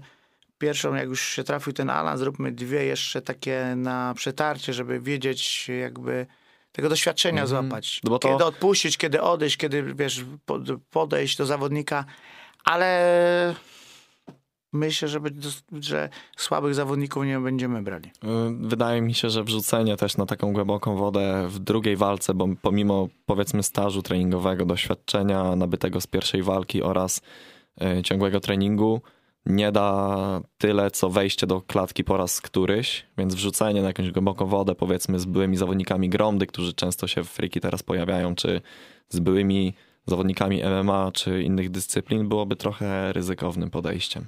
pierwszą, jak już się trafił ten Alan, zróbmy dwie jeszcze takie na przetarcie, żeby wiedzieć jakby tego doświadczenia złapać. No to- Kiedy odpuścić, kiedy odejść, kiedy wiesz, po- podejść do zawodnika, ale myślę, że, że słabych zawodników nie będziemy brali. Y, Wydaje mi się, że wrzucenie też na taką głęboką wodę w drugiej walce, bo pomimo powiedzmy stażu treningowego, doświadczenia nabytego z pierwszej walki oraz y, ciągłego treningu, nie da tyle, co wejście do klatki po raz któryś, więc wrzucenie na jakąś głęboką wodę, powiedzmy z byłymi zawodnikami Gromdy, którzy często się w friki teraz pojawiają, czy z byłymi zawodnikami MMA, czy innych dyscyplin, byłoby trochę ryzykownym podejściem.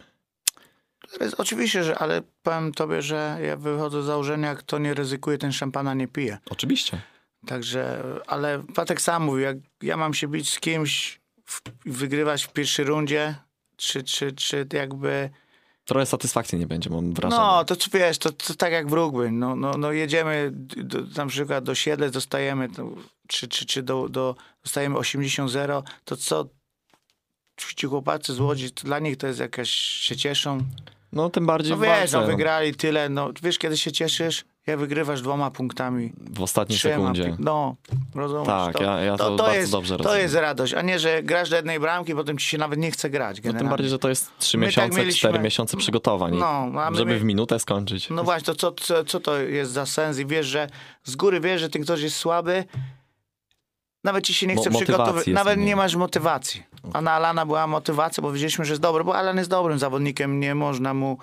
Oczywiście, że, ale powiem tobie, że ja wychodzę z założenia, kto nie ryzykuje, ten szampana nie pije. Oczywiście. Także, ale Patek sam mówił, jak ja mam się bić z kimś, w, wygrywać w pierwszej rundzie, czy, czy, czy jakby Trochę satysfakcji nie będzie, mam wrażenie. No, to wiesz, to, to tak jak w rugby. No, no, no jedziemy do, na przykład do Siedlec, dostajemy, czy, czy, czy do, do, dostajemy 80-0, to co ci chłopacy z Łodzi, to dla nich to jest jakaś, się cieszą. No tym bardziej No wiesz, no wygrali tyle, no wiesz kiedy się cieszysz? Jak wygrywasz dwoma punktami. w ostatniej sekundzie. no, rozumiesz? Tak, ja- ja to bardzo jest, dobrze To rozumiem. jest radość, a nie, że grasz do jednej bramki, potem ci się nawet nie chce grać. No, Generalnie. tym bardziej, że to jest trzy My tak miesiące, mieliśmy- miesiące przygotowań. No, my żeby w minutę skończyć. No właśnie, to co, co, co to jest za sens? I wiesz, że z góry wiesz, że ten ktoś jest słaby, nawet ci się nie Mo- chce motywacji przygotować, nawet nie masz motywacji. A na Alana była motywacja, bo wiedzieliśmy, że jest dobry, bo Alan jest dobrym zawodnikiem, nie można mu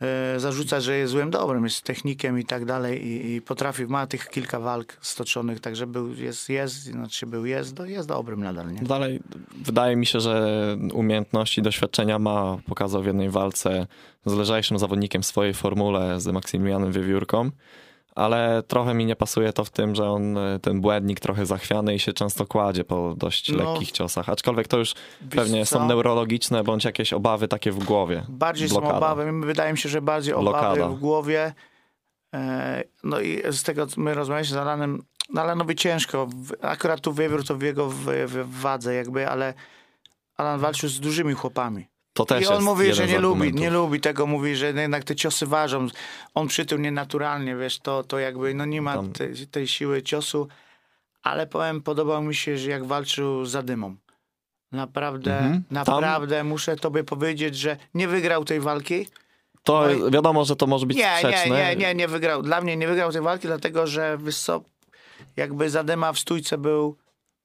e, zarzucać, że jest złym dobrym, jest technikiem i tak dalej i, i potrafi, ma tych kilka walk stoczonych, także był, jest, jest, znaczy był, jest, do- jest dobrym nadal, nie? Dalej, wydaje mi się, że umiejętności, doświadczenia ma. Pokazał w jednej walce z lżejszym zawodnikiem w swojej formule z Maksymilianem Wiewiórką, ale trochę mi nie pasuje to w tym, że on e, ten błędnik trochę zachwiany i się często kładzie po dość No. lekkich ciosach. Aczkolwiek to już pewnie co? są neurologiczne bądź jakieś obawy takie w głowie. Bardziej są Blokada. obawy, wydaje mi się, że bardziej obawy Blokada. w głowie. E, No i z tego, co my rozmawialiśmy z Alanem, no Alanowi ciężko, akurat tu wiewiór to w jego w, w wadze jakby, ale Alan walczył z dużymi chłopami. To też I on mówi, że nie lubi, nie lubi tego, mówi, że jednak te ciosy ważą. On przy tym nienaturalnie, wiesz, to, to jakby, no nie ma Tam- tej, tej siły ciosu, ale powiem, podobał mi się, że jak walczył za dymą. Naprawdę, Mhm. Tam- naprawdę muszę tobie powiedzieć, że nie wygrał tej walki. To No i- wiadomo, że to może być Nie, nie, sprzeczne. nie, nie, nie wygrał. Dla mnie nie wygrał tej walki, dlatego że co, jakby Zadyma w stójce był,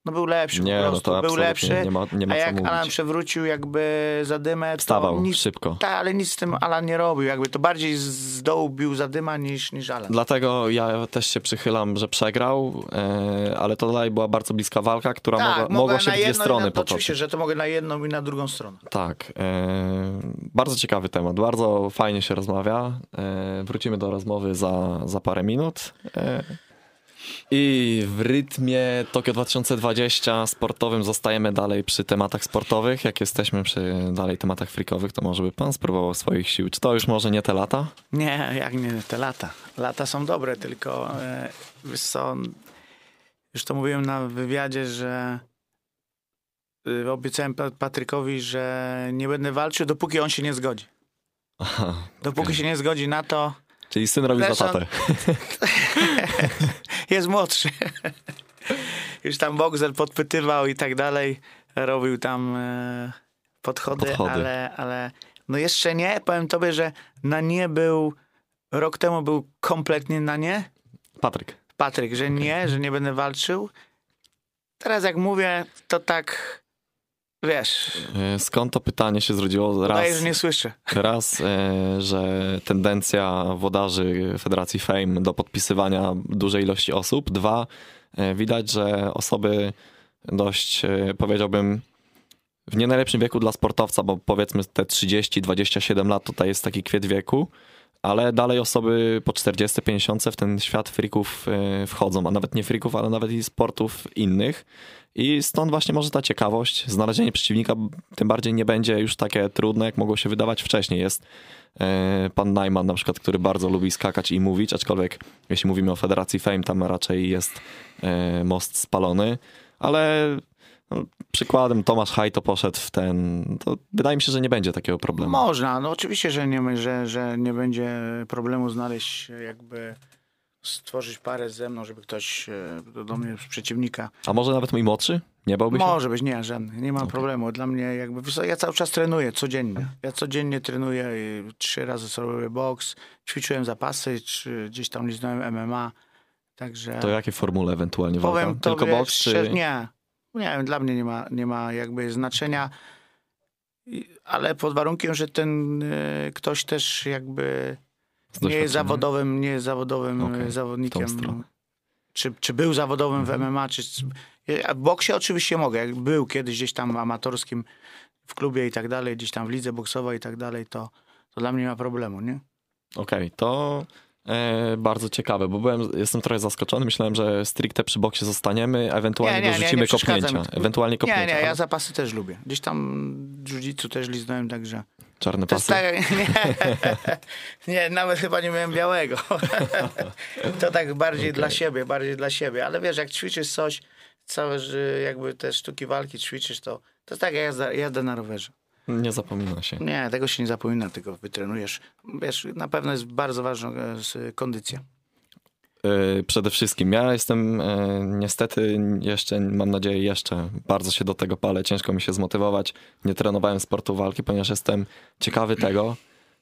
no był lepszy Nie, po no prostu, to był lepszy. nie ma, nie ma a jak. Alan przewrócił jakby Zadymę, to Wstawał nic, szybko. tak, ale nic z tym Alan nie robił. Jakby to bardziej z- dołu bił Zadyma niż, niż Alan. Dlatego ja też się przychylam, że przegrał, e, ale to dalej była bardzo bliska walka, która mogła, mogę mogła się w dwie strony na, to Oczywiście, potoczyć. że to mogę na jedną i na drugą stronę. Tak. E, bardzo ciekawy temat, bardzo fajnie się rozmawia. E, wrócimy do rozmowy za, za parę minut. I w rytmie Tokio 2020 sportowym zostajemy dalej przy tematach sportowych. Jak jesteśmy przy dalej tematach frikowych, to może by pan spróbował swoich sił. Czy to już może nie te lata? Nie, jak nie, te lata. Lata są dobre, tylko e, wiesz co, już to mówiłem na wywiadzie, że e, obiecałem Pa- Patrykowi, że nie będę walczył, dopóki on się nie zgodzi. Aha, Dopóki okej. się nie zgodzi na to, Czyli syn robi za Zresztą- tatę. jest młodszy. Już tam Boxer podpytywał i tak dalej, robił tam e, podchody, Podchody. ale, ale no jeszcze nie. Powiem tobie, że na nie był, rok temu był kompletnie na nie. Patryk. Patryk, że nie, że nie będę walczył. Teraz jak mówię, to tak, wiesz, E, Skąd to pytanie się zrodziło? udaję, Raz, że nie słyszę. raz e, że tendencja włodarzy Federacji Fame do podpisywania dużej ilości osób. Dwa, e, widać, że osoby dość, powiedziałbym, w nie najlepszym wieku dla sportowca, bo powiedzmy te 30-27 lat tutaj jest taki kwiet wieku, ale dalej osoby po 40-50 w ten świat frików e, wchodzą, a nawet nie frików, ale nawet i sportów innych. I stąd właśnie może ta ciekawość, znalezienie przeciwnika tym bardziej nie będzie już takie trudne, jak mogło się wydawać wcześniej. Jest e, pan Najman na przykład, który bardzo lubi skakać i mówić, aczkolwiek jeśli mówimy o Federacji Fame, tam raczej jest e, most spalony, ale no, przykładem Tomasz Hajto poszedł w ten, to wydaje mi się, że nie będzie takiego problemu. Można, no oczywiście, że nie, że, że nie będzie problemu znaleźć jakby stworzyć parę ze mną, żeby ktoś e, do, mnie z przeciwnika. A może nawet mój młodszy? Nie bałby się? Może być, nie, żadny. Nie ma problemu. Dla mnie jakby, ja cały czas trenuję, codziennie. Ja codziennie trenuję, trzy razy sobie boks, ćwiczyłem zapasy, czy gdzieś tam liznąłem MMA, także... To jakie formule ewentualnie walka? Powiem Tylko tobie boks czy... Nie, nie wiem, dla mnie nie ma, nie ma jakby znaczenia, ale pod warunkiem, że ten y, ktoś też jakby nie jest zawodowym, nie jest zawodowym y, tą zawodnikiem. Czy, czy był zawodowym Mhm. w MMA, czy... W boksie oczywiście mogę. Jak był kiedyś gdzieś tam amatorskim w klubie i tak dalej, gdzieś tam w lidze boksowej i tak dalej, to, to dla mnie nie ma problemu, nie? Okej, to e, bardzo ciekawe, bo byłem, jestem trochę zaskoczony. Myślałem, że stricte przy boksie zostaniemy, ewentualnie Nie, nie, dorzucimy nie kopnięcia. Ewentualnie kopnięcia. Nie, nie, ale- ja zapasy też lubię. Gdzieś tam jiu-jitsu też liznąłem, także... Czarne pasy? tak, nie, nie, nawet chyba nie miałem białego. to tak bardziej dla siebie, bardziej dla siebie. Ale wiesz, jak ćwiczysz coś, całe, jakby te sztuki walki ćwiczysz, to, to tak jak jazda, jazda na rowerze. Nie zapomina się. Nie, tego się nie zapomina, tylko wytrenujesz. Wiesz, na pewno jest bardzo ważna e, kondycja. Yy, Przede wszystkim ja jestem yy, niestety jeszcze, mam nadzieję jeszcze, bardzo się do tego palę, ciężko mi się zmotywować. Nie trenowałem sportu walki, ponieważ jestem ciekawy tego,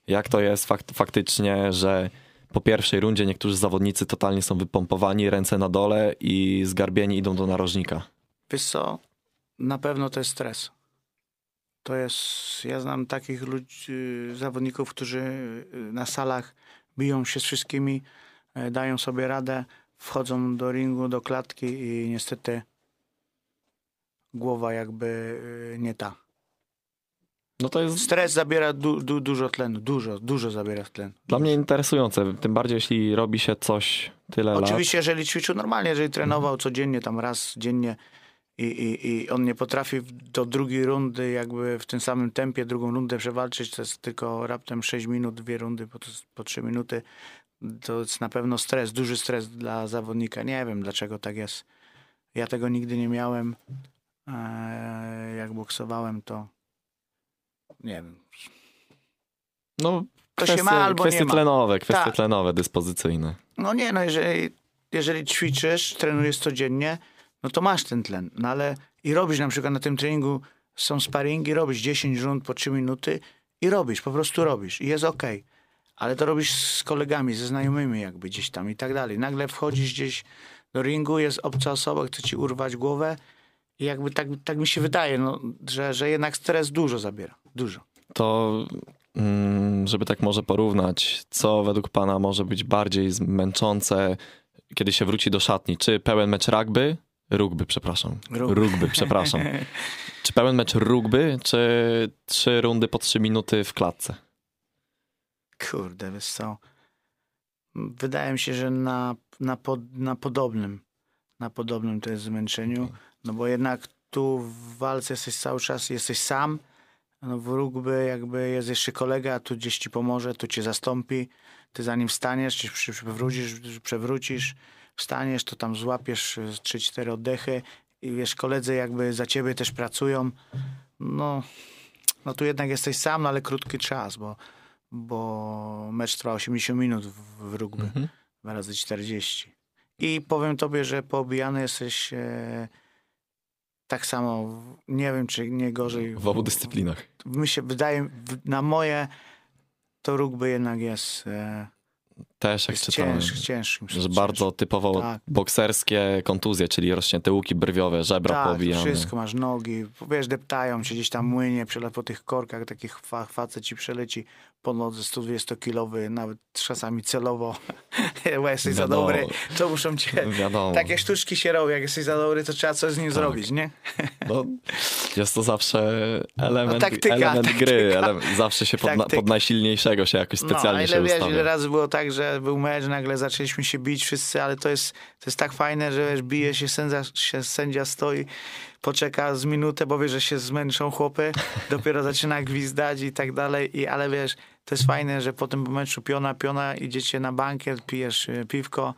jak to jest fakt, faktycznie, że po pierwszej rundzie niektórzy zawodnicy totalnie są wypompowani, ręce na dole i zgarbieni idą do narożnika. Wiesz co, na pewno to jest stres. To jest, ja znam takich ludzi, zawodników, którzy y, na salach biją się z wszystkimi, e, dają sobie radę, wchodzą do ringu, do klatki i niestety głowa jakby y, nie ta. No to jest Stres zabiera du, du, dużo tlenu, dużo, dużo zabiera tlenu. dla mnie interesujące, tym bardziej jeśli robi się coś tyle lat. Oczywiście, jeżeli ćwiczył normalnie, jeżeli trenował codziennie, tam raz dziennie i, i, i on nie potrafi do drugiej rundy jakby w tym samym tempie drugą rundę przewalczyć, to jest tylko raptem 6 minut, dwie rundy po, po 3 minuty, to jest na pewno stres, duży stres dla zawodnika. Nie wiem, dlaczego tak jest. Ja tego nigdy nie miałem. Eee, Jak boksowałem, to nie wiem. No, To kwestie, się ma albo kwestie nie ma. tlenowe, kwestie Tak. tlenowe, dyspozycyjne. No nie, no jeżeli, jeżeli ćwiczysz, trenujesz codziennie, no to masz ten tlen. No ale i robisz na przykład na tym treningu, są sparingi, robisz 10 rund po 3 minuty i robisz, po prostu robisz i jest okej. Ale to robisz z kolegami, ze znajomymi jakby gdzieś tam i tak dalej. Nagle wchodzisz gdzieś do ringu, jest obca osoba, chce ci urwać głowę i jakby tak, tak mi się wydaje, no, że, że jednak stres dużo zabiera. Dużo. To, mm, żeby tak może porównać, co według pana może być bardziej zmęczące, kiedy się wróci do szatni? Czy pełen mecz rugby? Rugby, przepraszam. Rugby. Rugby, przepraszam. Czy pełen mecz rugby, czy trzy rundy po trzy minuty w klatce? Kurde, wiesz co? Wydaje mi się, że na, na, pod, na podobnym, na podobnym to jest zmęczeniu, no bo jednak tu w walce jesteś cały czas, jesteś sam, no w rugby jakby jest jeszcze kolega, a tu gdzieś ci pomoże, tu cię zastąpi, ty zanim wstaniesz, czy przewrócisz, przewrócisz, wstaniesz, to tam złapiesz 3-4 oddechy i wiesz, koledzy jakby za ciebie też pracują, no, no tu jednak jesteś sam, no ale krótki czas, bo bo mecz trwa 80 minut w, w rugby, Mhm. 2 razy 40. I powiem tobie, że poobijany jesteś e, tak samo, w- nie wiem czy nie gorzej. W obu dyscyplinach. Mi się wydaje, w- na moje to rugby jednak jest, e, Też jak jest czytałem, ciężki, ciężkim. że bardzo typowo Tak. bokserskie kontuzje, czyli rozcięte łuki brwiowe, żebra tak, poobijane. wszystko, masz nogi, wiesz, deptają cię gdzieś tam młynie, przele po tych korkach, takich fa facet ci przeleci po nodze 120-kilowy, nawet czasami celowo, bo jesteś za dobry, to muszą cię... Wiadomo. Takie sztuczki się robią, jak jesteś za dobry, to trzeba coś z nim Tak. zrobić, nie? No, jest to zawsze element, No, taktyka, element taktyka. gry. Ele zawsze się pod, pod najsilniejszego się jakoś specjalnie no, a się ile wiesz, ile razy było tak, że był mecz, nagle zaczęliśmy się bić wszyscy, ale to jest, to jest tak fajne, że wiesz, bije się sędzia, się, sędzia stoi, poczeka z minutę, bo wie, że się zmęczą chłopy, dopiero zaczyna gwizdać i tak dalej, I, ale wiesz, to jest fajne, że po tym meczu piona, piona, idziecie na bankiet, pijesz e, piwko,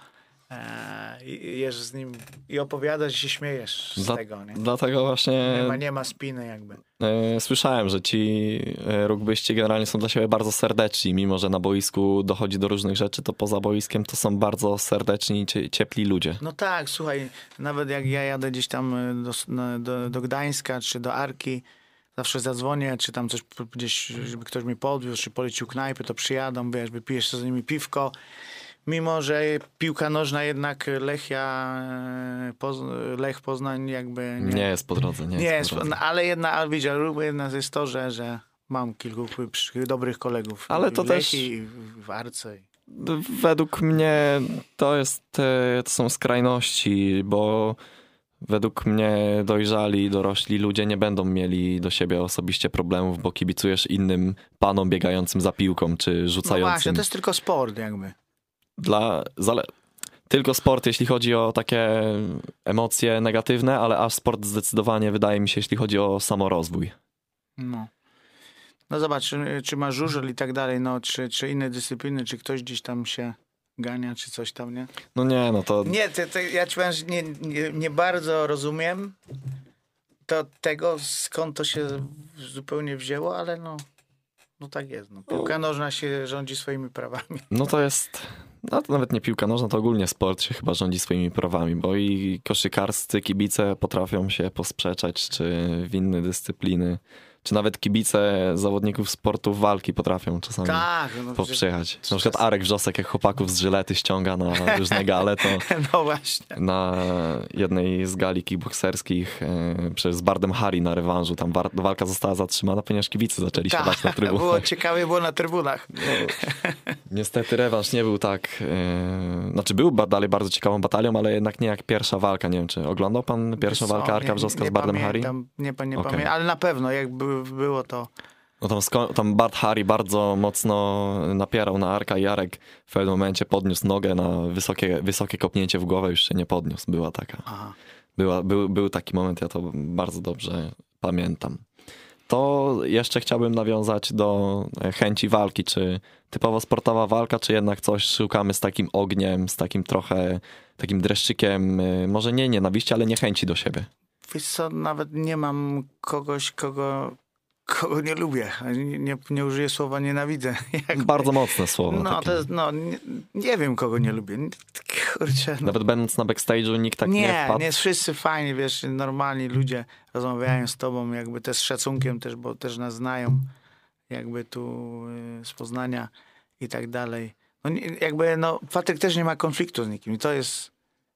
i i jesz z nim i opowiadasz i się śmiejesz z Dla- tego, nie? Dlatego właśnie Nie ma, nie ma spiny jakby. e, słyszałem, że ci e, rugbyści generalnie są dla siebie bardzo serdeczni. Mimo, że na boisku dochodzi do różnych rzeczy, to poza boiskiem to są bardzo serdeczni i cie, ciepli ludzie. No tak, słuchaj, nawet jak ja jadę gdzieś tam do, do, do Gdańska czy do Arki, zawsze zadzwonię, czy tam coś gdzieś, żeby ktoś mnie podwiózł, czy polecił knajpy, to przyjadą, wiesz, wypijesz z nimi piwko. Mimo, że piłka nożna jednak Lechia, e, Poz, Lech Poznań jakby nie, Nie jest po drodze, nie, nie jest, drodze. no, ale jedna, ale ale jedna jest to, że, że mam kilku dobrych kolegów Ale to w też- i w Arce. Według mnie to jest, e, to są skrajności, bo według mnie dojrzali, dorośli ludzie nie będą mieli do siebie osobiście problemów, bo kibicujesz innym panom biegającym za piłką, czy No właśnie, rzucającym. to jest tylko sport jakby. Dla. Tylko sport, jeśli chodzi o takie emocje negatywne, ale aż sport zdecydowanie wydaje mi się, jeśli chodzi o samorozwój. No. No zobacz, czy, czy ma żużel i tak dalej, no, czy, czy inne dyscypliny, czy ktoś gdzieś tam się gania, czy coś tam, nie? No nie, no to Nie, to, ja ci powiem, że nie, nie, nie bardzo rozumiem to tego, skąd to się zupełnie wzięło, ale no, no tak jest. No. Piłka nożna się rządzi swoimi prawami. No to jest. No to nawet nie piłka nożna, to ogólnie sport się chyba rządzi swoimi prawami, bo i koszykarscy kibice potrafią się posprzeczać, czy w inne dyscypliny, czy nawet kibice zawodników sportów walki potrafią czasami Tak, no, przecież- poprzejechać. Na przykład Arek Wrzosek, jak chłopaków z Żylety ściąga na różne gale, to no właśnie. na jednej z gali kickbokserskich e, przez Bardem Hari na rewanżu, tam walka została zatrzymana, ponieważ kibice zaczęli siadać na Tak, trybunach. było ciekawie, było na trybunach. Niestety rewanż nie był tak, e, znaczy był dalej bardzo ciekawą batalią, ale jednak nie jak pierwsza walka. Nie wiem, czy oglądał pan pierwszą Co, walkę Arka nie- Wrzoska nie z Bardem Hari? pamiętam, Nie, pa- nie Okej. pamiętam, ale na pewno, jak by, było to... No tam, tam Bart Hari bardzo mocno napierał na Arka i Jarek w pewnym momencie podniósł nogę na wysokie, wysokie kopnięcie w głowę, już się nie podniósł. Była taka, Aha. była, był, był taki moment, ja to bardzo dobrze pamiętam. To jeszcze chciałbym nawiązać do e, chęci walki, czy typowo sportowa walka, czy jednak coś szukamy z takim ogniem, z takim trochę takim dreszczykiem, e, może nie nienawiści, ale niechęci do siebie. Wiesz co, nawet nie mam kogoś, kogo, kogo nie lubię. Nie, nie, nie użyję słowa nienawidzę. Jak Bardzo mocne słowo. No, takie. to jest, no, nie, nie wiem, kogo nie lubię. Kurczę, no. Nawet będąc na backstage'u nikt tak nie, nie, wpadł. nie, wszyscy fajni, wiesz, normalni ludzie rozmawiają z tobą, jakby też z szacunkiem też, bo też nas znają, jakby tu y, z Poznania i tak dalej. No, jakby, no, Patryk też nie ma konfliktu z nikim i to jest,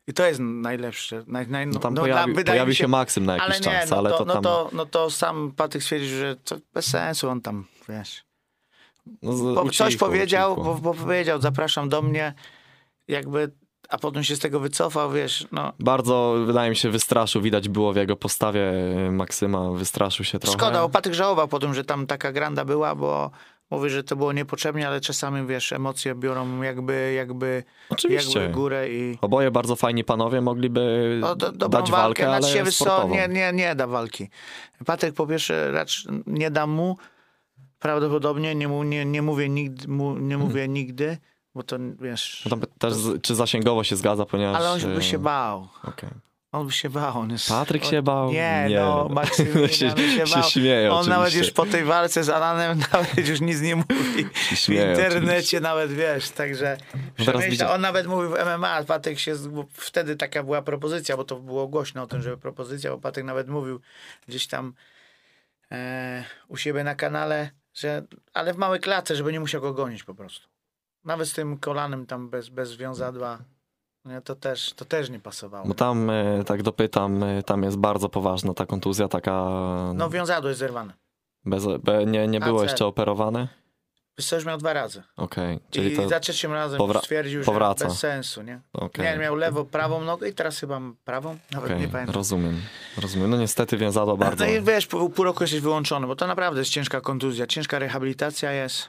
i to jest najlepsze. Naj, naj, No tam no, pojawi, wydaje pojawi mi się Maksym na jakiś ale nie, czas, no ale to, to no, tam... to, no to sam Patryk stwierdził, że to bez sensu on tam, wiesz. no, z- Bo ucichło, coś powiedział, bo, bo powiedział, zapraszam do mnie, jakby, a potem się z tego wycofał, wiesz, no. Bardzo, wydaje mi się, wystraszył. Widać było w jego postawie e, Maksyma, wystraszył się trochę. Szkoda, bo Patryk żałował po tym, że tam taka granda była, bo mówi, że to było niepotrzebnie, ale czasami, wiesz, emocje biorą jakby, jakby, Oczywiście. jakby górę i... Oboje bardzo fajni panowie mogliby No, do, dobrą dać walkę, walkę, ale sportową. nie, nie, nie da walki. Patryk po pierwsze raczej nie da mu, prawdopodobnie, nie, mu, nie, nie mówię nigdy, mu, nie mówię nigdy, bo to wiesz... No tam też, z- czy zasięgowo się zgadza, ponieważ... Ale on by e, się bał. okej. On by się bał. On jest, Patryk on, się bał? Nie, Nie. no, Maksymilian się, się, się bał. śmieje On nawet już po tej walce z Alanem nawet już nic nie mówi. W śmieje internecie oczywiście. nawet, wiesz, także No teraz przemyśla- widzia- on nawet mówił w MMA, Patryk się, wtedy taka była propozycja, bo to było głośno o tym, że propozycja, bo Patryk nawet mówił gdzieś tam e, u siebie na kanale, że, ale w małej klatce, żeby nie musiał go gonić po prostu. Nawet z tym kolanem tam bez, bez wiązadła, to, też, to też nie pasowało. Bo tam, e, tak dopytam, e, tam jest bardzo poważna ta kontuzja, taka... No wiązadło jest zerwane. bez, be, nie, nie było jeszcze operowane? Wiesz miał dwa razy. Okej, czyli I za trzecim razem powra- stwierdził, że powraca. bez sensu, nie? okej. Nie, miał lewo, prawą nogę i teraz chyba prawą, nawet Okej, nie pamiętam. rozumiem, rozumiem. No niestety wiązadło bardzo... No i wiesz, pół, pół roku jesteś wyłączony, bo to naprawdę jest ciężka kontuzja, ciężka rehabilitacja jest.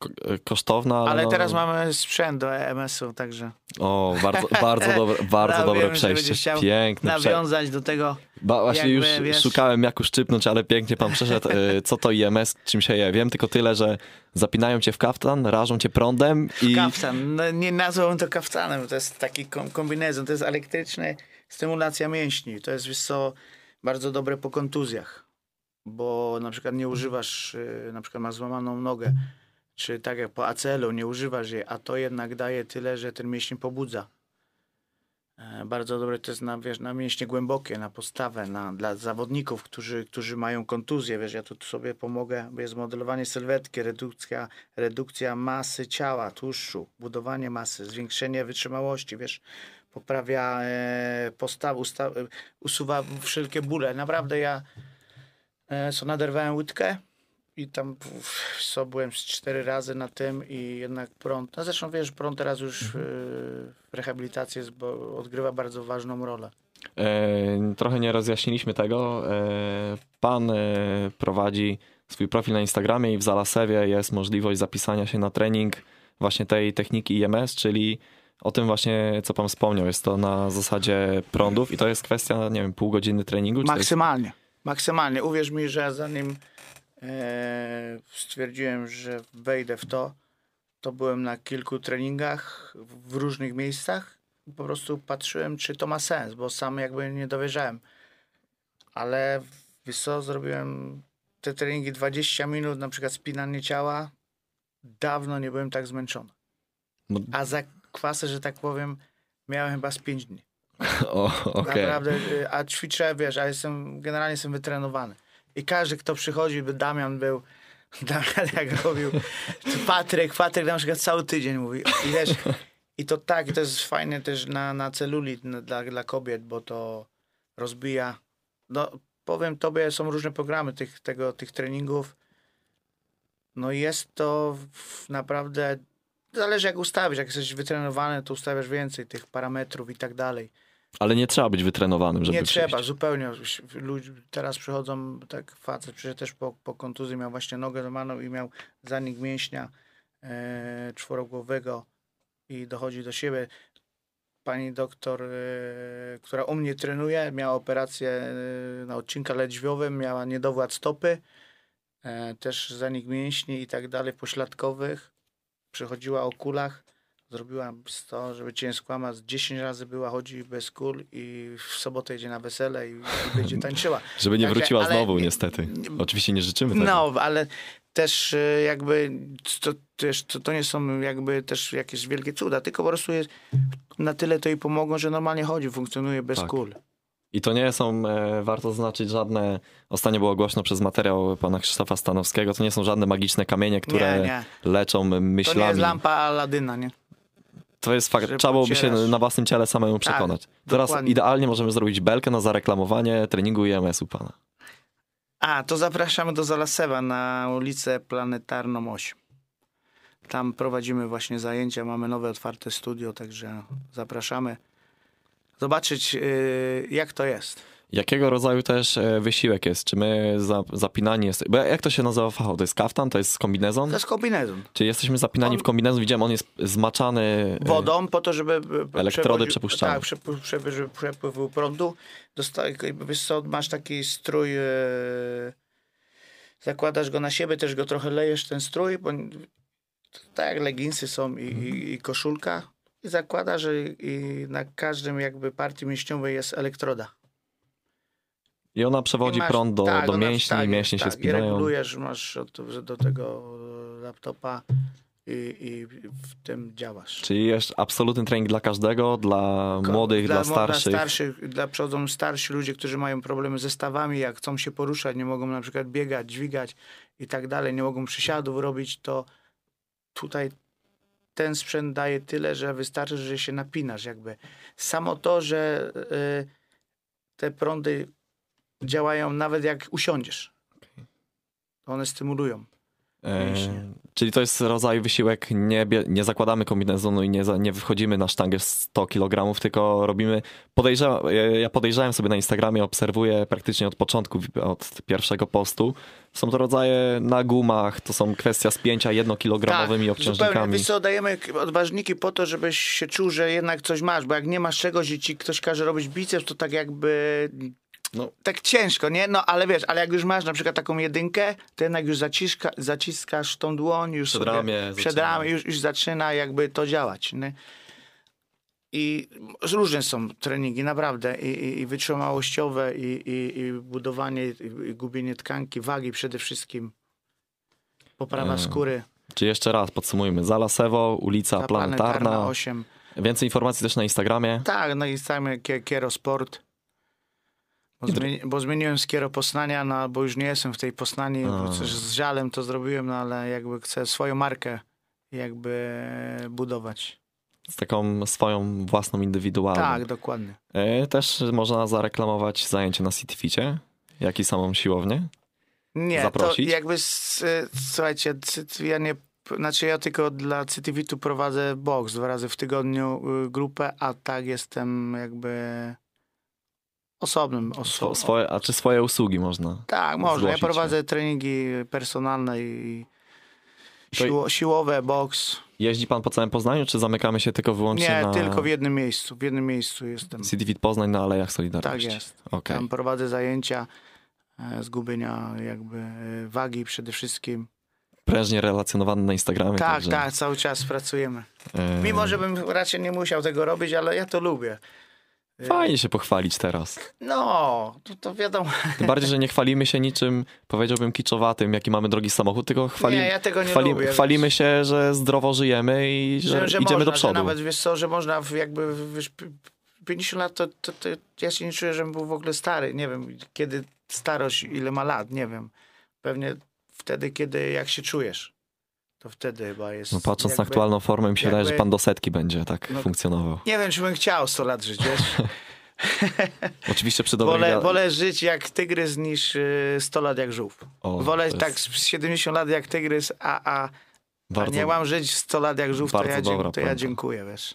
Ko- kosztowna, ale, Ale no, teraz mamy sprzęt do EMS-u, także O, bardzo, bardzo dobre, bardzo dobre wiem, przejście. Piękne nawiązać do tego. Ba, właśnie jakby, już wiesz- szukałem jak uszczypnąć, ale pięknie pan przeszedł. e, Co to IMS, czym się je? Wiem tylko tyle, że zapinają cię w kaftan, rażą cię prądem i... Kaftan, no, nie nazwałbym to kaftanem, to jest taki kom- kombinezon, to jest elektryczny, stymulacja mięśni. To jest, wiesz co, bardzo dobre po kontuzjach, bo na przykład nie używasz, y, na przykład masz złamaną nogę, czy tak jak po ACL-u nie używasz jej, a to jednak daje tyle, że ten mięsień pobudza. E, Bardzo dobre to jest na, wiesz, na mięśnie głębokie, na postawę, na, dla zawodników, którzy, którzy mają kontuzję. Wiesz, ja tu sobie pomogę, bo jest modelowanie sylwetki, redukcja, redukcja masy ciała, tłuszczu, budowanie masy, zwiększenie wytrzymałości, wiesz, poprawia e, postawę, usta, e, usuwa wszelkie bóle. Naprawdę ja e, co naderwałem łydkę i tam co, byłem cztery razy na tym i jednak prąd, no zresztą wiesz, prąd teraz już w rehabilitacji jest, bo odgrywa bardzo ważną rolę. E, trochę nie rozjaśniliśmy tego. E, pan e, prowadzi swój profil na Instagramie i w Zalasewie jest możliwość zapisania się na trening właśnie tej techniki IMS, czyli o tym właśnie, co pan wspomniał. Jest to na zasadzie prądów i to jest kwestia, nie wiem, pół godziny treningu? Czy to jest... Maksymalnie. Maksymalnie. Uwierz mi, że zanim stwierdziłem, że wejdę w to, to byłem na kilku treningach w różnych miejscach. Po prostu patrzyłem, czy to ma sens, bo sam jakby nie dowierzałem. Ale wiesz co, zrobiłem te treningi 20 minut, na przykład spinanie ciała. Dawno nie byłem tak zmęczony. No, A za kwasę, że tak powiem, miałem chyba z 5 dni. o, okej. Naprawdę, y, a ćwiczę, wiesz, a jestem, generalnie jestem wytrenowany. I każdy, kto przychodzi, by Damian był, Damian jak robił, Patryk, Patryk na przykład cały tydzień mówi. I wiesz, i to tak, to jest fajne też na, na celulit dla, dla kobiet, bo to rozbija. No, powiem tobie, są różne programy tych, tego, tych treningów. No jest to naprawdę, zależy jak ustawisz, jak jesteś wytrenowany, to ustawiasz więcej tych parametrów i tak dalej. Ale nie trzeba być wytrenowanym, żeby Nie trzeba, zupełnie. Ludzie teraz przychodzą, tak facet przyszedł też po, po kontuzji, miał właśnie nogę złamaną i miał zanik mięśnia e, czworogłowego i dochodzi do siebie. Pani doktor, e, która u mnie trenuje, miała operację e, na odcinku lędźwiowym, miała niedowład stopy, e, też zanik mięśni i tak dalej, pośladkowych. Przychodziła o kulach. Zrobiła 100, żeby cię skłamać, z 10 razy była, chodzi bez kul i w sobotę jedzie na wesele i, i będzie tańczyła. Żeby nie Także- wróciła ale znowu, nie- niestety. nie- Oczywiście nie życzymy tego. No, ale też e, jakby to, też, to, to nie są jakby też jakieś wielkie cuda, tylko po prostu jest, na tyle to jej pomogą, że normalnie chodzi, funkcjonuje bez Tak. kul. I to nie są, e, warto zaznaczyć, żadne, ostatnio było głośno przez materiał pana Krzysztofa Stanowskiego, to nie są żadne magiczne kamienie, które Nie, nie. leczą To nie myślami. jest lampa Aladyna, nie? To jest fakt, trzeba byłoby się na własnym ciele samemu przekonać. Teraz dokładnie. idealnie możemy zrobić belkę na zareklamowanie treningu IMS-u pana. A, to zapraszamy do Zalasewa na ulicę Planetarną 8. Tam prowadzimy właśnie zajęcia, mamy nowe otwarte studio, także zapraszamy zobaczyć y, jak to jest. Jakiego rodzaju też e, wysiłek jest? Czy my za, zapinani jest? Bo jak to się nazywa fachowo? To jest kaftan? To jest kombinezon? To jest kombinezon. Czy jesteśmy zapinani On- w kombinezon? Widziałem, on jest zmaczany e, wodą po to, żeby e, Elektrody przepuszczane. Tak, przepływ, przepływ, żeby przepływu prądu. Dosta, wiesz co, masz taki strój, e, zakładasz go na siebie, też go trochę lejesz ten strój, bo tak jak leginsy są i, i, i koszulka i zakładasz i, i na każdym jakby partii mięśniowej jest elektroda. I ona przewodzi I masz- prąd do, tak, do mięśni, tak, mięśnie się tak, I spinają. regulujesz, masz od, do tego laptopa i, i w tym działasz. Czyli jest absolutny trening dla każdego, dla Ko- młodych, dla, mo- starszych. Dla starszych, dla przychodzą starsi ludzie, którzy mają problemy ze stawami, jak chcą się poruszać, nie mogą na przykład biegać, dźwigać i tak dalej, nie mogą przysiadów robić, to tutaj ten sprzęt daje tyle, że wystarczy, że się napinasz jakby. Samo to, że y, te prądy działają nawet jak usiądziesz. One stymulują. E, mięśnie. czyli to jest rodzaj wysiłek, nie, nie zakładamy kombinezonu i nie, nie wychodzimy na sztangę 100 kg, tylko robimy, podejrzewam, ja- podejrzewam sobie na Instagramie, obserwuję praktycznie od początku, od pierwszego postu. Są to rodzaje na gumach, to są kwestia spięcia jednokilogramowymi zupełnie. obciążnikami. Wiesz co, dajemy odważniki po to, żebyś się czuł, że jednak coś masz, bo jak nie masz czegoś i ci ktoś każe robić biceps, to tak jakby... No. Tak ciężko, nie? No ale wiesz, ale jak już masz na przykład taką jedynkę, to jednak już zaciska, zaciskasz tą dłoń, już Przed ramię przed ramię już, już zaczyna jakby to działać, nie? I różne są treningi, naprawdę. I, i, i wytrzymałościowe, i, i, i budowanie, i, gubienie tkanki, wagi przede wszystkim. Poprawa Mm. skóry. Czy jeszcze raz podsumujmy. Zalasewo, ulica Ta Planetarna. 8. Więcej informacji też na Instagramie. Tak, no i same Kie- Kiero Sport. Bo, zmieni, bo zmieniłem z Kiero Poznania, no bo już nie jestem w tej Poznani, A. bo też z żalem to zrobiłem, no ale jakby chcę swoją markę jakby budować. Z taką swoją własną indywidualną. Tak, dokładnie. E, Też można zareklamować zajęcie na CityFicie, jak i samą siłownię. Nie, Zaprosić? to jakby, słuchajcie, ja nie, znaczy ja tylko dla CityVitu prowadzę box dwa razy w tygodniu y, grupę, a tak jestem jakby osobnym swoje, a czy swoje usługi można? Tak, można. Ja prowadzę treningi personalne i siło, siłowe, boks. Jeździ pan po całym Poznaniu, czy zamykamy się tylko wyłącznie Nie, na tylko w jednym miejscu. W jednym miejscu jestem. CityFit Poznań na Alejach Tak Solidarności? jest. Okej. Tam prowadzę zajęcia e, zgubienia jakby e, wagi przede wszystkim. Prężnie relacjonowany na Instagramie. Tak, także, tak, cały czas pracujemy. e, Mimo, że bym raczej nie musiał tego robić, ale ja to lubię. Fajnie się pochwalić teraz. No, to, to wiadomo. Tym bardziej, że nie chwalimy się niczym, powiedziałbym, kiczowatym, jaki mamy drogi samochód, tylko chwali, Nie, ja tego nie chwali, lubię, chwalimy się, że zdrowo żyjemy i że, idziemy można, do przodu. Że nawet wiesz co, że można jakby wiesz, p- 50 lat to, to, to ja się nie czuję, żebym był w ogóle stary. Nie wiem, kiedy starość, ile ma lat, nie wiem. Pewnie wtedy, kiedy jak się czujesz. To wtedy chyba jest. No, patrząc na jakby- aktualną formę, mi się wydaje, że jakby- pan do setki będzie tak No, funkcjonował. Nie wiem, czy bym chciał 100 lat żyć, wiesz? Oczywiście przy dobrej... wolę, wolę żyć jak tygrys niż y, 100 lat jak żółw. O, wolę tak jest z 70 lat jak tygrys, a, a, a bardzo, nie mam żyć 100 lat jak żółw, to ja, dobra dzie- to ja dziękuję, wiesz.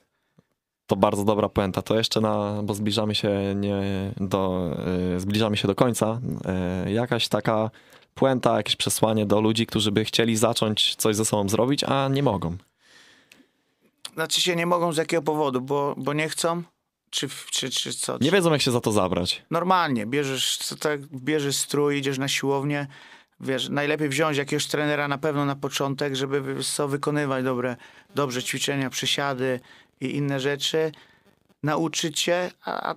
To bardzo dobra puenta. To jeszcze na, bo zbliżamy się nie do, y, zbliżamy się do końca. Y, jakaś taka puenta, jakieś przesłanie do ludzi, którzy by chcieli zacząć coś ze sobą zrobić, a nie mogą. Znaczy się nie mogą z jakiego powodu, bo, bo nie chcą? Czy, czy, czy co? Nie wiedzą, jak się za to zabrać. Normalnie, bierzesz, co tak, bierzesz strój, idziesz na siłownię, wiesz, najlepiej wziąć jakiegoś trenera na pewno na początek, żeby co, wykonywać dobre, dobrze ćwiczenia, przysiady i inne rzeczy, nauczyć się, a, a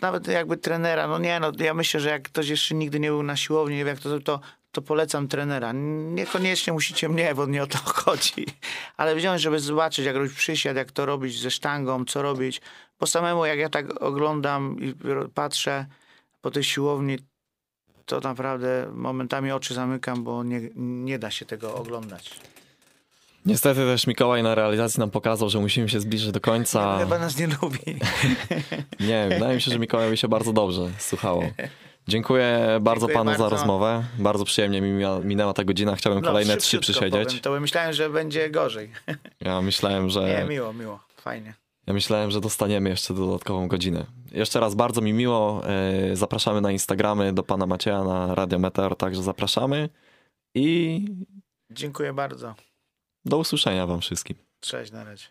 nawet jakby trenera, no nie no, ja myślę, że jak ktoś jeszcze nigdy nie był na siłowni, nie wie jak to, to, to polecam trenera. Niekoniecznie musicie mnie, bo nie o to chodzi, ale wziąć, żeby zobaczyć, jak robić przysiad, jak to robić ze sztangą, co robić, bo samemu jak ja tak oglądam i patrzę po tej siłowni, to naprawdę momentami oczy zamykam, bo nie, nie da się tego oglądać. Niestety też Mikołaj na realizacji nam pokazał, że musimy się zbliżyć do końca. Chyba nas nie lubi. Nie, wydaje mi się, że Mikołajowi się bardzo dobrze słuchało. Dziękuję bardzo Dziękuję panu za bardzo. rozmowę. Bardzo przyjemnie mi minęła ta godzina. Chciałbym kolejne trzy przysiedzieć. Powiem, to myślałem, że będzie gorzej. Ja myślałem, Nie, że miło, miło. Fajnie. ja myślałem, że dostaniemy jeszcze dodatkową godzinę. Jeszcze raz bardzo mi miło. e, Zapraszamy na Instagramy do pana Macieja na Radio Meteor, także zapraszamy. I Dziękuję bardzo. Do usłyszenia wam wszystkim. Cześć, na razie.